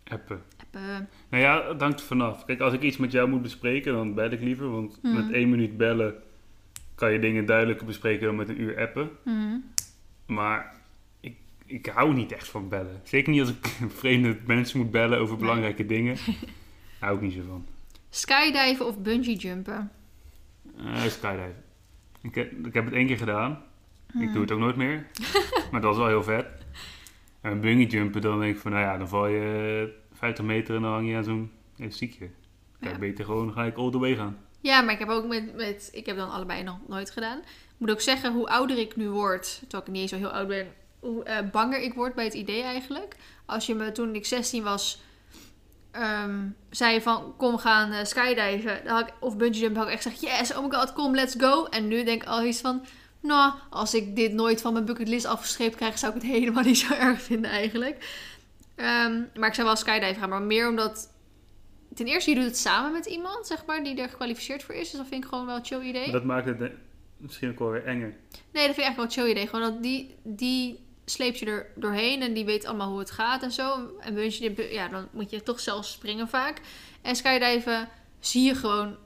Appen. Appen. Nou ja, het hangt er vanaf. Kijk, als ik iets met jou moet bespreken, dan bel ik liever. Want Mhm. met één minuut bellen kan je dingen duidelijker bespreken dan met een uur appen. Mhm. Maar ik, ik hou niet echt van bellen. Zeker niet als ik vreemde mensen moet bellen over Nee. belangrijke dingen. Daar hou ik niet zo van. Skydiven of bungee jumpen? Eh skydiven. Ik heb, ik heb het één keer gedaan. Ik doe het ook nooit meer. maar dat was wel heel vet. En bungee jumpen, dan denk ik van, nou ja, dan val je 50 meter en dan hang je aan zo'n elastiekje. Kijk, Ja. beter gewoon gelijk all the way gaan. Ja, maar ik heb ook met, met... Ik heb dan allebei nog nooit gedaan. Ik moet ook zeggen, hoe ouder ik nu word... Terwijl ik niet eens zo heel oud ben... Hoe eh, banger ik word bij het idee eigenlijk. Als je me toen ik 16 was... ehm, zei van, kom gaan eh, skydiven. Dan had ik, of bungee jump, had ik echt gezegd... Yes, oh my god, kom, let's go. En nu denk ik al iets van... Nou, als ik dit nooit van mijn bucketlist afgestreept krijg... zou ik het helemaal niet zo erg vinden eigenlijk. Ehm, maar ik zou wel skydiven gaan. Maar meer omdat... Ten eerste, je doet het samen met iemand, zeg maar, die er gekwalificeerd voor is. Dus dat vind ik gewoon wel een chill idee. Dat maakt het eh, misschien ook wel weer enger. Nee, dat vind ik eigenlijk wel een chill idee. Gewoon dat die, die sleept je er doorheen en die weet allemaal hoe het gaat en zo. En bungee jumpen, ja, dan moet je toch zelf springen vaak. En skydiven zie je gewoon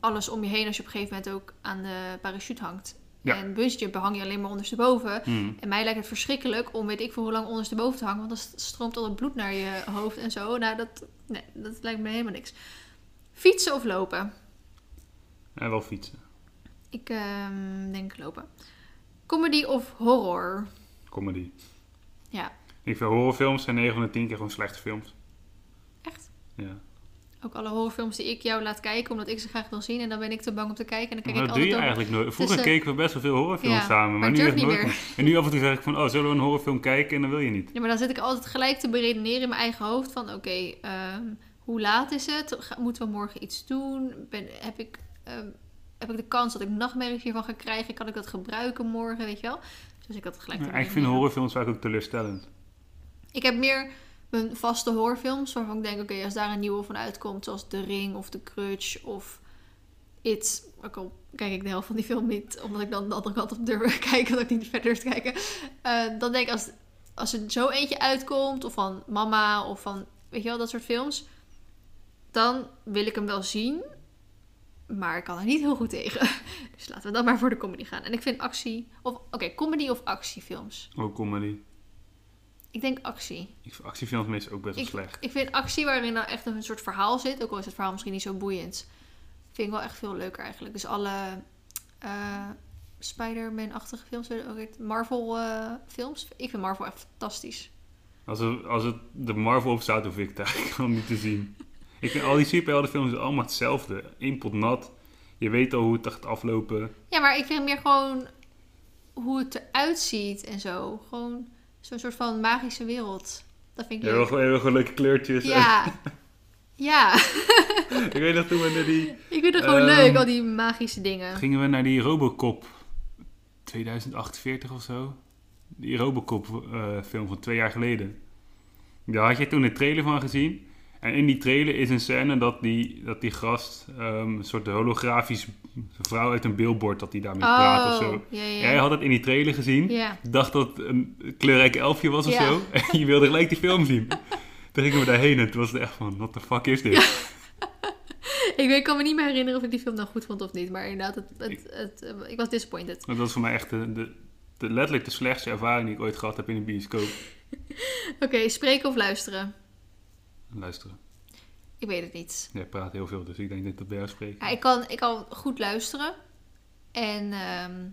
alles om je heen als je op een gegeven moment ook aan de parachute hangt. Ja. En bungee jumpen hang je alleen maar ondersteboven. Hmm. En mij lijkt het verschrikkelijk om weet ik voor hoe lang ondersteboven te hangen. Want dan stroomt al het bloed naar je hoofd en zo. Nou, dat, nee, dat lijkt me helemaal niks. Fietsen of lopen? En wel fietsen. Ik ehm, denk lopen. Comedy of horror? Comedy. Ja, Ik vind horrorfilms zijn 9 van de 10 keer gewoon slechte films. echt. Ja. Ook alle horrorfilms die ik jou laat kijken, omdat ik ze graag wil zien. En dan ben ik te bang om te kijken. En dan kijk Maar ik dat doe je op. eigenlijk nooit. Vroeger Dus, keken we best wel veel horrorfilms ja, samen, maar, nu echt niet nooit meer. En nu af en toe zeg ik van, oh, zullen we een horrorfilm kijken? En dan wil je niet. Ja, maar dan zit ik altijd gelijk te beredeneren in mijn eigen hoofd. Van oké, ehm, hoe laat is het? Moeten we morgen iets doen? Ben, heb, ik, ehm, heb ik de kans dat ik nachtmerries hiervan ga krijgen? Kan ik dat gebruiken morgen? Weet je wel? Dus ik had gelijk te ik vind horrorfilms vaak ook teleurstellend. Ik heb meer mijn vaste horrorfilms waarvan ik denk, oké, als daar een nieuwe van uitkomt, zoals The Ring of The Grudge of It, ook al kijk ik de helft van die film niet, omdat ik dan de andere kant op durf kijken, omdat ik niet verder durf te kijken. Eh, dan denk ik, als, als er zo eentje uitkomt, of van Mama, of van, weet je wel, dat soort films, dan wil ik hem wel zien, maar ik kan er niet heel goed tegen. Dus laten we dan maar voor de comedy gaan. En ik vind actie, of oké, comedy of actiefilms. Ook comedy. Ik denk actie. Ik vind actiefilms meestal ook best wel Ik, slecht. ik vind actie waarin nou echt een soort verhaal zit, ook al is het verhaal misschien niet zo boeiend, vind ik wel echt veel leuker eigenlijk. Dus alle eh, Spider-Man-achtige films, Marvel-films, ik vind Marvel echt fantastisch. Als, het, als het de Marvel op staat, hoef ik het eigenlijk gewoon niet te zien. Ik vind al die superheldenfilms allemaal hetzelfde. Eén pot nat. Je weet al hoe het gaat aflopen. Ja, maar ik vind meer gewoon hoe het eruit ziet en zo. Gewoon zo'n soort van magische wereld. Dat vind ik leuk. wil gewoon leuke kleurtjes. Ja. Ja, ik weet nog toen we naar die... ik vind het gewoon Ehm, leuk, al die magische dingen. Gingen we naar die Robocop 2048 of zo? Die Robocop eh, film van twee jaar geleden. Daar had je toen een trailer van gezien. En in die trailer is een scène dat die, dat die gast, ehm, een soort holografisch vrouw uit een billboard, dat die daarmee praat of zo. Oh, ja. Jij had het in die trailer gezien. Dacht dat het een kleurrijk elfje was of zo. En je wilde gelijk die film zien. Toen gingen we daarheen en toen was het echt van, what the fuck is dit? ik weet, kan me niet meer herinneren of ik die film nou goed vond of niet. Maar inderdaad, het, het, het, eh, ik was disappointed. Dat was voor mij echt de, de, de, letterlijk de slechtste ervaring die ik ooit gehad heb in een bioscoop. Oké, spreken of luisteren? Luisteren. Ik weet het niet. Jij praat heel veel, dus ik denk dat ik dat bij jou spreek. Ja, ik, kan, ik kan goed luisteren. En ehm,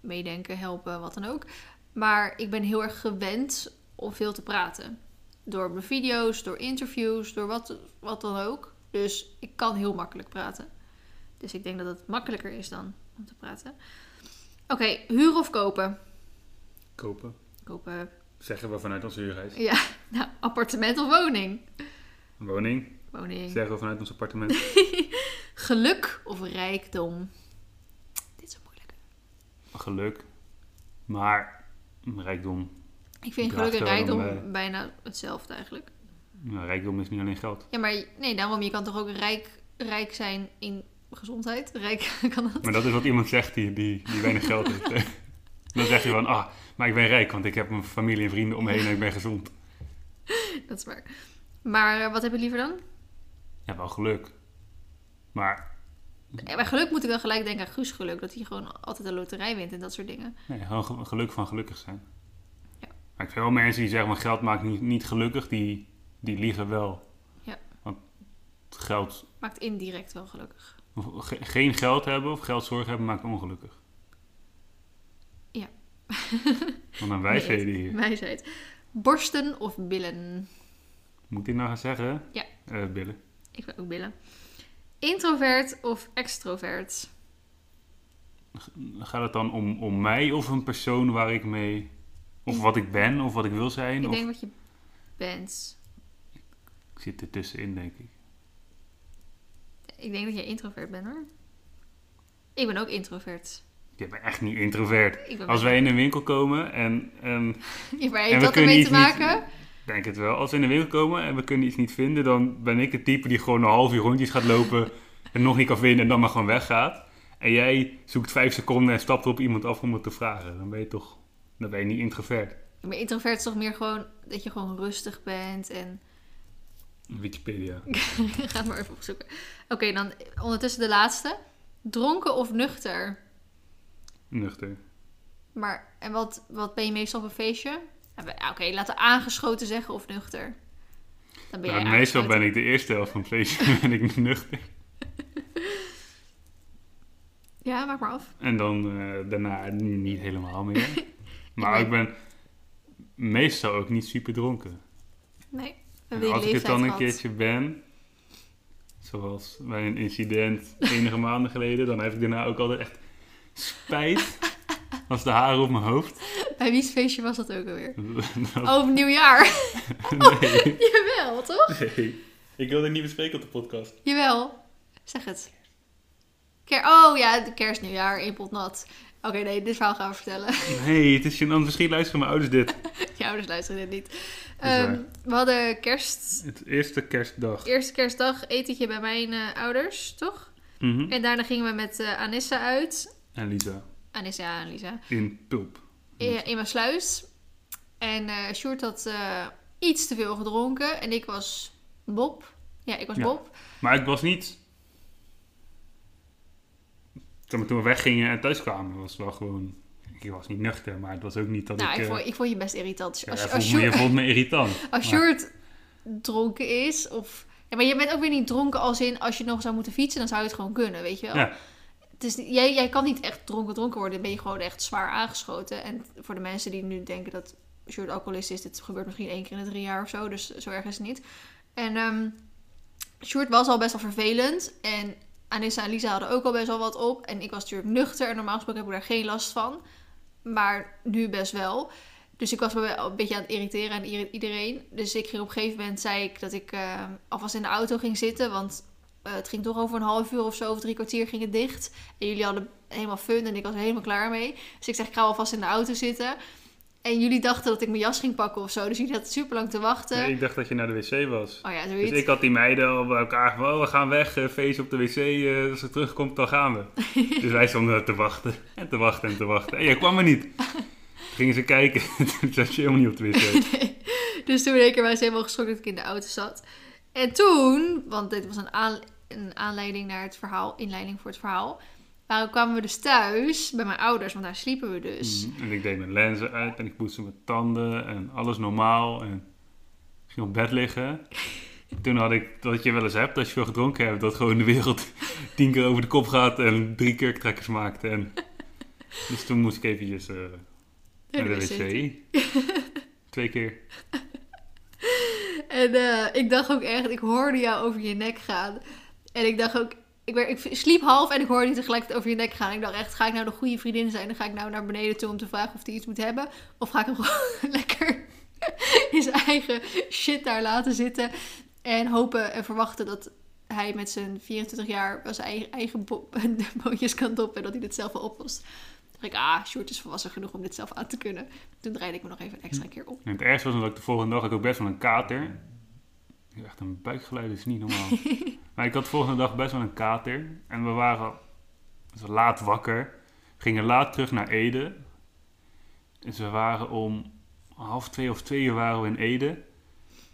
meedenken, helpen, wat dan ook. Maar ik ben heel erg gewend om veel te praten. Door mijn video's, door interviews, door wat, wat dan ook. Dus ik kan heel makkelijk praten. Dus ik denk dat het makkelijker is dan om te praten. Oké, huren of kopen? Kopen. Kopen. Zeggen we vanuit onze huurhuis. Ja, nou, appartement of woning? Woning. Woning. Zeggen we vanuit ons appartement. Geluk of rijkdom? Dit is een moeilijke. Geluk. Maar rijkdom. Ik vind geluk en rijkdom bijna hetzelfde eigenlijk. Nou, rijkdom is niet alleen geld. Ja, maar nee, daarom, je kan toch ook rijk, rijk zijn in gezondheid? Rijk kan dat? Maar dat is wat iemand zegt die, die, die weinig geld heeft. Dan zeg je van, ah, maar ik ben rijk, want ik heb mijn familie en vrienden om me heen en ik ben gezond. Dat is waar. Maar eh, wat heb je liever dan? Ja, wel geluk. Maar Ja, bij geluk moet ik dan gelijk denken aan Guus geluk. Dat hij gewoon altijd een loterij wint en dat soort dingen. nee, gewoon ge- geluk van gelukkig zijn. Ja. Maar ik vind wel mensen die zeggen, maar geld maakt niet, niet gelukkig, die, die liegen wel. Ja. Want geld, Maakt indirect wel gelukkig. of ge- geen geld hebben of geldzorg hebben maakt ongelukkig. Wat een wijsheden hier. Wijsheid. Borsten of billen? Moet ik nou gaan zeggen? Ja. Eh, billen. Ik wil ook billen. Introvert of extrovert? Gaat het dan om, om mij of een persoon waar ik mee... Of wat ik ben of wat ik wil zijn? Ik of... denk wat je bent. Ik zit er tussenin, denk ik. Ik denk dat jij introvert bent hoor. Ik ben ook introvert. Je bent echt niet introvert. Als wij in een winkel komen en... en Ja, maar en heeft we dat kunnen ermee te maken? niet- denk het wel. Als we in de winkel komen en we kunnen iets niet vinden... dan ben ik het type die gewoon een half uur rondjes gaat lopen... en nog niet kan vinden en dan maar gewoon weggaat. En jij zoekt vijf seconden en stapt op iemand af om het te vragen. Dan ben je toch... Dan ben je niet introvert. Maar introvert is toch meer gewoon dat je gewoon rustig bent en... Wikipedia. Ga het maar even opzoeken. Oké, dan ondertussen de laatste. Dronken of nuchter? Nuchter. Maar, en wat, wat ben je meestal op een feestje? Oké, laten we aangeschoten zeggen of nuchter. Dan ben jij Nou, meestal ben ik de eerste helft van het feestje ben ik nuchter. Ja, maak maar af. En dan eh, daarna niet helemaal meer. Maar ben- ik ben meestal ook niet super dronken. Nee, we En als ik het dan een keertje ben, zoals bij een incident enige maanden geleden, dan heb ik daarna ook altijd echt spijt als de haren op mijn hoofd. Bij wie's feestje was dat ook alweer? Dat- Oh, nieuwjaar. nee, Jawel, toch? nee. Ik wil dit niet bespreken op de podcast. Jawel. Zeg het. Ker oh ja, de kerst, nieuwjaar, één pot nat. Oké, nee, dit verhaal gaan we vertellen. Nee, het is gênant. Misschien luisteren mijn ouders dit. Je ouders luisteren dit niet. Ehm, we hadden kerst, Het eerste kerstdag. eerste kerstdag etentje bij mijn eh, ouders, toch? Mhm. En daarna gingen we met eh, Anissa uit. En Lisa. Anissa en Lisa. In Pulp. In, in mijn sluis. En Sjoerd had eh, iets te veel gedronken. En ik was Bob. Ja, ik was Ja. Bob. Maar ik was niet... Toen we weggingen en thuis kwamen, was het wel gewoon... Ik was niet nuchter, maar het was ook niet dat Nou, ik... ik, eh, ik vond je best irritant. ja, Als, als, vond me, je vond me irritant. als Maar- Sjoerd dronken is, of... Ja, maar je bent ook weer niet dronken als in... Als je nog zou moeten fietsen, dan zou je het gewoon kunnen, weet je wel? Ja. Jij, jij kan niet echt dronken dronken worden. Dan ben je gewoon echt zwaar aangeschoten. En voor de mensen die nu denken dat Sjoerd alcoholist is... Dit gebeurt misschien één keer in de drie jaar of zo. Dus zo erg is het niet. En ehm Sjoerd was al best wel vervelend. En Anissa en Lisa hadden ook al best wel wat op. En ik was natuurlijk nuchter. En normaal gesproken heb ik daar geen last van. Maar nu best wel. Dus ik was me wel een beetje aan het irriteren aan ieder- iedereen. Dus ik ging op een gegeven moment, zei ik dat ik eh, alvast in de auto ging zitten. Want eh, het ging toch over een half uur of zo, of drie kwartier ging het dicht. En jullie hadden helemaal fun en ik was er helemaal klaar mee. Dus ik zeg, ik ga alvast in de auto zitten. En jullie dachten dat ik mijn jas ging pakken of zo. Dus jullie hadden super lang te wachten. Nee, ik dacht dat je naar de wc was. Oh ja, Dus ik had die meiden al bij elkaar van, oh, we gaan weg, eh, feest op de wc, eh, als ze terugkomt, dan gaan we. dus wij stonden te wachten en te wachten en te wachten. En jij kwam er niet. Gingen ze kijken, toen zat je helemaal niet op de wc. Nee. Dus toen in één keer was helemaal geschrokken dat ik in de auto zat. En toen, want dit was een aan- een aanleiding naar het verhaal, inleiding voor het verhaal. Maar kwamen we dus thuis bij mijn ouders, want daar sliepen we dus. Mhm. En ik deed mijn lenzen uit en ik poetste mijn tanden en alles normaal. En ik ging op bed liggen. Toen had ik, dat je wel eens hebt, als je veel gedronken hebt, dat gewoon de wereld tien keer over de kop gaat en drie kurktrekkers maakt. En, dus toen moest ik eventjes eh, naar de wc. Twee keer. En eh, ik dacht ook echt, ik hoorde jou over je nek gaan. En ik dacht ook, ik, werd, ik sliep half en ik hoorde je tegelijkertijd over je nek gaan. Ik dacht echt, ga ik nou de goede vriendin zijn? Dan ga ik nou naar beneden toe om te vragen of hij iets moet hebben. Of ga ik hem gewoon lekker in zijn eigen shit daar laten zitten. En hopen en verwachten dat hij met zijn 24 jaar zijn eigen, eigen bo- bootjes kan doppen. En dat hij dit zelf wel oplost. Toen dacht ik, ah, Sjoerd is volwassen genoeg om dit zelf aan te kunnen. Toen draaide ik me nog even een extra keer op. En het ergste was dat ik de volgende dag had ik ook best wel een kater. Echt een buikgeluid is niet normaal. maar ik had de volgende dag best wel een kater. En we waren dus laat wakker. Gingen laat terug naar Ede. Dus we waren om half twee of twee uur waren we in Ede.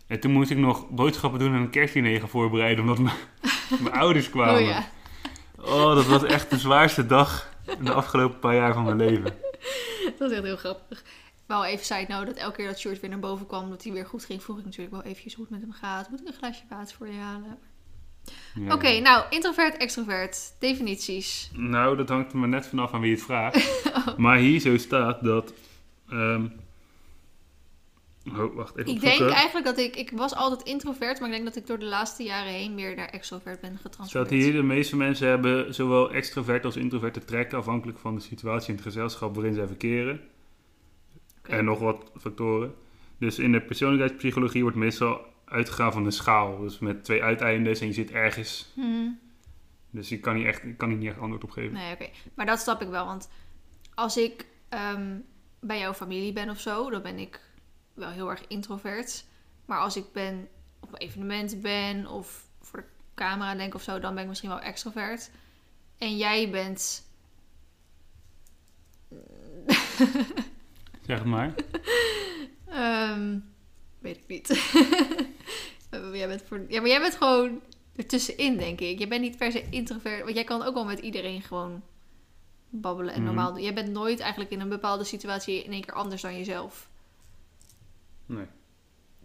En toen moest ik nog boodschappen doen en een kerstdiner gaan voorbereiden. Omdat mijn, mijn ouders kwamen. Oh ja. Oh, dat was echt de zwaarste dag in de afgelopen paar jaar van mijn leven. Dat is echt heel grappig. Wel even zei nou dat elke keer dat Sjoerd weer naar boven kwam, dat hij weer goed ging, vroeg ik natuurlijk wel eventjes hoe het met hem gaat. Moet ik een glaasje water voor je halen? Ja. Oké, nou, introvert, extrovert. Definities. Nou, dat hangt er maar net vanaf aan wie het vraagt. Oh. Maar hier zo staat dat... ehm, Oh, wacht even Ik denk eigenlijk dat ik... Ik was altijd introvert, maar ik denk dat ik door de laatste jaren heen meer naar extrovert ben Staat getransformeerd. hier, de meeste mensen hebben zowel extrovert als introverte trekken... afhankelijk van de situatie in het gezelschap waarin zij verkeren. En nog wat factoren. Dus in de persoonlijkheidspsychologie wordt meestal uitgegaan van een schaal. Dus met twee uiteindes en je zit ergens. Hmm. Dus ik kan hier, echt, ik kan hier niet echt antwoord op geven. Nee, oké. Maar dat snap ik wel, want als ik ehm, bij jouw familie ben of zo, dan ben ik wel heel erg introvert. Maar als ik ben op een evenement ben of voor de camera denk of zo, dan ben ik misschien wel extrovert. En jij bent. Zeg het maar. ehm, weet ik niet. jij bent voor, ja, maar jij bent gewoon ertussenin, denk ik. Je bent niet per se introvert, want jij kan ook wel met iedereen gewoon babbelen en Mhm. normaal doen. Jij bent nooit eigenlijk in een bepaalde situatie in één keer anders dan jezelf. Nee.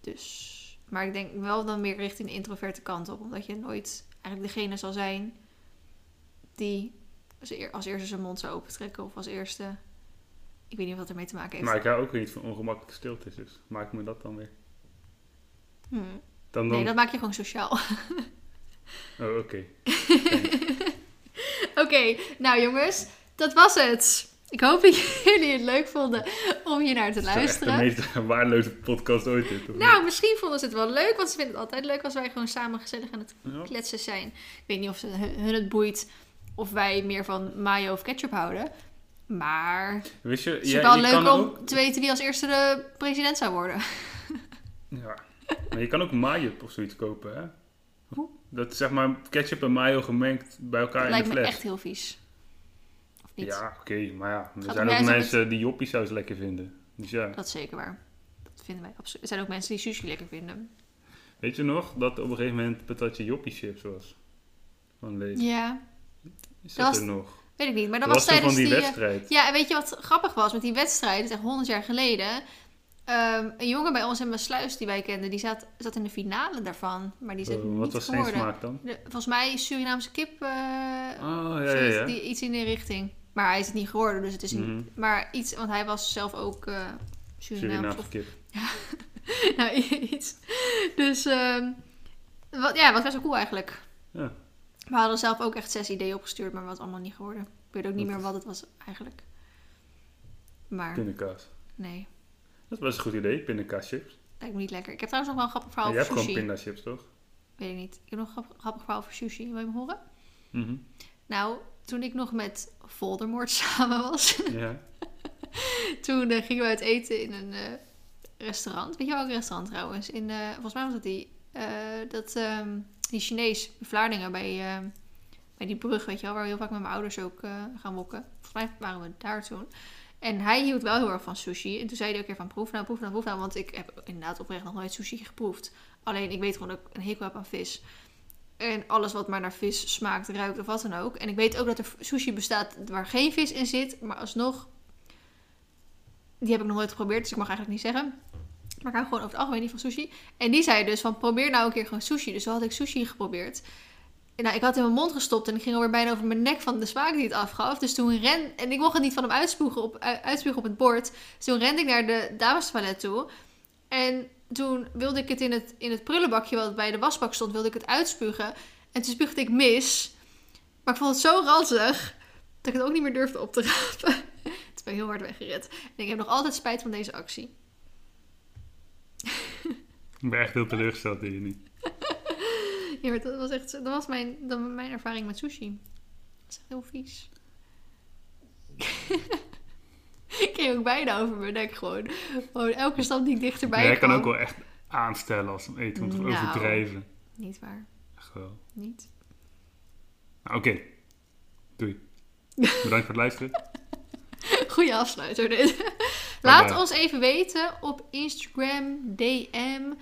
Dus, maar ik denk wel dan meer richting de introverte kant op. Omdat je nooit eigenlijk degene zal zijn die als eerste zijn mond zou opentrekken. Of als eerste... Ik weet niet wat ermee te maken heeft. Maar ik hou ook niet van ongemakkelijke stiltes. Dus maak me dat dan weer. Hmm. Dan, dan... Nee, dat maak je gewoon sociaal. Oh, oké. Oké, nou jongens, dat was het. Ik hoop dat jullie het leuk vonden om hier naar te Het is luisteren. de meest waardeloze podcast ooit. Dit, Nou, misschien vonden ze het wel leuk, want ze vinden het altijd leuk als wij gewoon samen gezellig aan het? Ja. kletsen zijn. Ik weet niet of ze, hun het boeit of wij meer van mayo of ketchup houden. Maar Wist je, het is ja, wel je leuk kan om ook- te weten wie als eerste de president zou worden. Ja. Maar je kan ook mayo of zoiets kopen, hè? Hoe? Dat is zeg maar ketchup en mayo gemengd bij elkaar Dat in lijkt de me fles. echt heel vies. Of niet? Ja, oké, maar ja, er zijn ook mensen die joppiesaus lekker vinden. Dus ja, Dat is zeker waar. Dat vinden wij absoluut. Er zijn ook mensen die sushi lekker vinden. weet je nog dat op een gegeven moment patatje joppie chips was? Van Lees. Ja, Is dat dat, was- er nog? Weet ik niet. Maar Dat was was tijdens die die... eh, wedstrijd. Ja, en weet je wat grappig was met die wedstrijd? Dat is echt 100 jaar geleden. Ehm, een jongen bij ons in Maasluis die wij kenden, die zat, zat in de finale daarvan. Maar die het Oh, wat niet was zijn geworden. smaak dan? De- volgens mij Surinaamse kip. eh, Oh, ja, ja, ja. Die, iets in die richting. Maar hij is het niet geworden, dus het is niet. Mhm. Maar iets, want hij was zelf ook eh Surinaams. Surinaamse kip. nou, iets. Dus ehm, wat, ja, wat best wel cool eigenlijk. Ja. We hadden zelf ook echt zes ideeën opgestuurd, maar wat allemaal niet geworden. Ik weet ook niet meer wat het was eigenlijk. Maar Pindakaas. nee. Dat is best een goed idee, pindakaaschips. Lijkt me niet lekker. Ik heb trouwens nog wel een grappig verhaal je hebt over gewoon sushi. pindachips, toch? Weet ik niet. Ik heb nog een grappig, grappig verhaal over sushi. Wil je me horen? Mhm. Nou, toen ik nog met Voldemort samen was, Ja. toen eh, gingen we uit eten in een eh, restaurant. Weet je welk restaurant trouwens? In, eh, volgens mij was dat die, eh, dat, ehm, die Chinees in Vlaardingen bij, eh, bij die brug, weet je wel, waar we heel vaak met mijn ouders ook eh, gaan wokken. Volgens mij waren we daar toen. En hij hield wel heel erg van sushi. En toen zei hij ook weer van proef nou, proef nou, proef nou. Want ik heb inderdaad oprecht nog nooit sushi geproefd. Alleen ik weet gewoon dat ik een hekel heb aan vis. En alles wat maar naar vis smaakt, ruikt of wat dan ook. En ik weet ook dat er sushi bestaat waar geen vis in zit. Maar alsnog, die heb ik nog nooit geprobeerd. Dus ik mag eigenlijk niet zeggen. Maar ik hou gewoon over het algemeen niet van sushi. En die zei dus van probeer nou een keer gewoon sushi. Dus zo had ik sushi geprobeerd. En nou, ik had het in mijn mond gestopt en ik ging alweer bijna over mijn nek van de smaak die het afgaf. Dus toen ren... En ik mocht het niet van hem uitspugen op, uitspugen op het bord. Dus toen rende ik naar de damestoilet toe. En toen wilde ik het in het, in het prullenbakje wat bij de wasbak stond, wilde ik het uitspugen. En toen spuugde ik mis. Maar ik vond het zo ranzig dat ik het ook niet meer durfde op te rapen. Toen ben ik heel hard weggered. En ik heb nog altijd spijt van deze actie. Ik ben echt heel teleurgesteld in je niet. Ja, maar dat was echt dat was mijn, dat was mijn ervaring met sushi. Dat is echt heel vies. ik ging ook bijna over mijn nek gewoon. Gewoon elke stap die ik dichterbij Jij kan ook wel echt aanstellen als het eten moet Nou. overdrijven. Niet waar. Echt wel. Niet. Nou, Oké. Doei. Bedankt voor het luisteren. Goeie afsluiter dit. Laat ons even weten op Instagram, DM,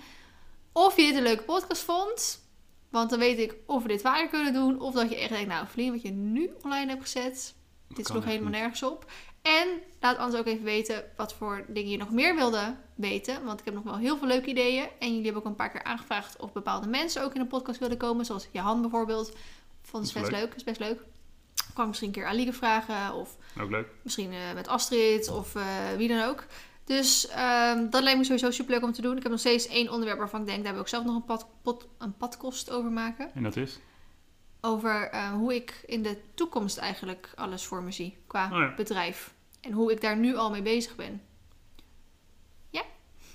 of je dit een leuke podcast vond. Want dan weet ik of we dit vaker kunnen doen. Of dat je echt denkt, nou Vlien, wat je nu online hebt gezet, dit kan sloeg helemaal niet. nergens op. En laat ons ook even weten wat voor dingen je nog meer wilde weten. Want ik heb nog wel heel veel leuke ideeën. En jullie hebben ook een paar keer aangevraagd of bepaalde mensen ook in een podcast wilden komen. Zoals Johan bijvoorbeeld. Vond het is best leuk. is best leuk. Kan ik misschien een keer Alieke vragen. Of Ook leuk. Misschien eh, met Astrid of eh, wie dan ook. Dus ehm, dat lijkt me sowieso super leuk om te doen. Ik heb nog steeds één onderwerp waarvan ik denk, daar wil ik zelf nog een, pad, pot, een padkost over maken. En dat is? Over eh, hoe ik in de toekomst eigenlijk alles voor me zie qua Oh ja. bedrijf. En hoe ik daar nu al mee bezig ben.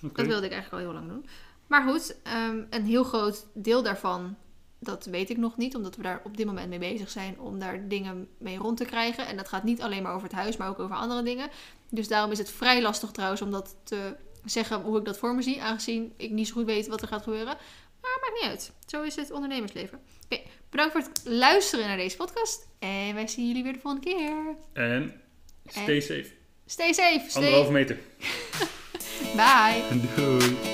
Oké. Dat wilde ik eigenlijk al heel lang doen. Maar goed, ehm, een heel groot deel daarvan, dat weet ik nog niet. Omdat we daar op dit moment mee bezig zijn om daar dingen mee rond te krijgen. En dat gaat niet alleen maar over het huis, maar ook over andere dingen. Dus daarom is het vrij lastig trouwens om dat te zeggen hoe ik dat voor me zie. Aangezien ik niet zo goed weet wat er gaat gebeuren. Maar maakt niet uit. Zo is het ondernemersleven. Oké, bedankt voor het luisteren naar deze podcast. En wij zien jullie weer de volgende keer. En stay safe. Stay safe. Stay... Anderhalve meter. Bye. Doei.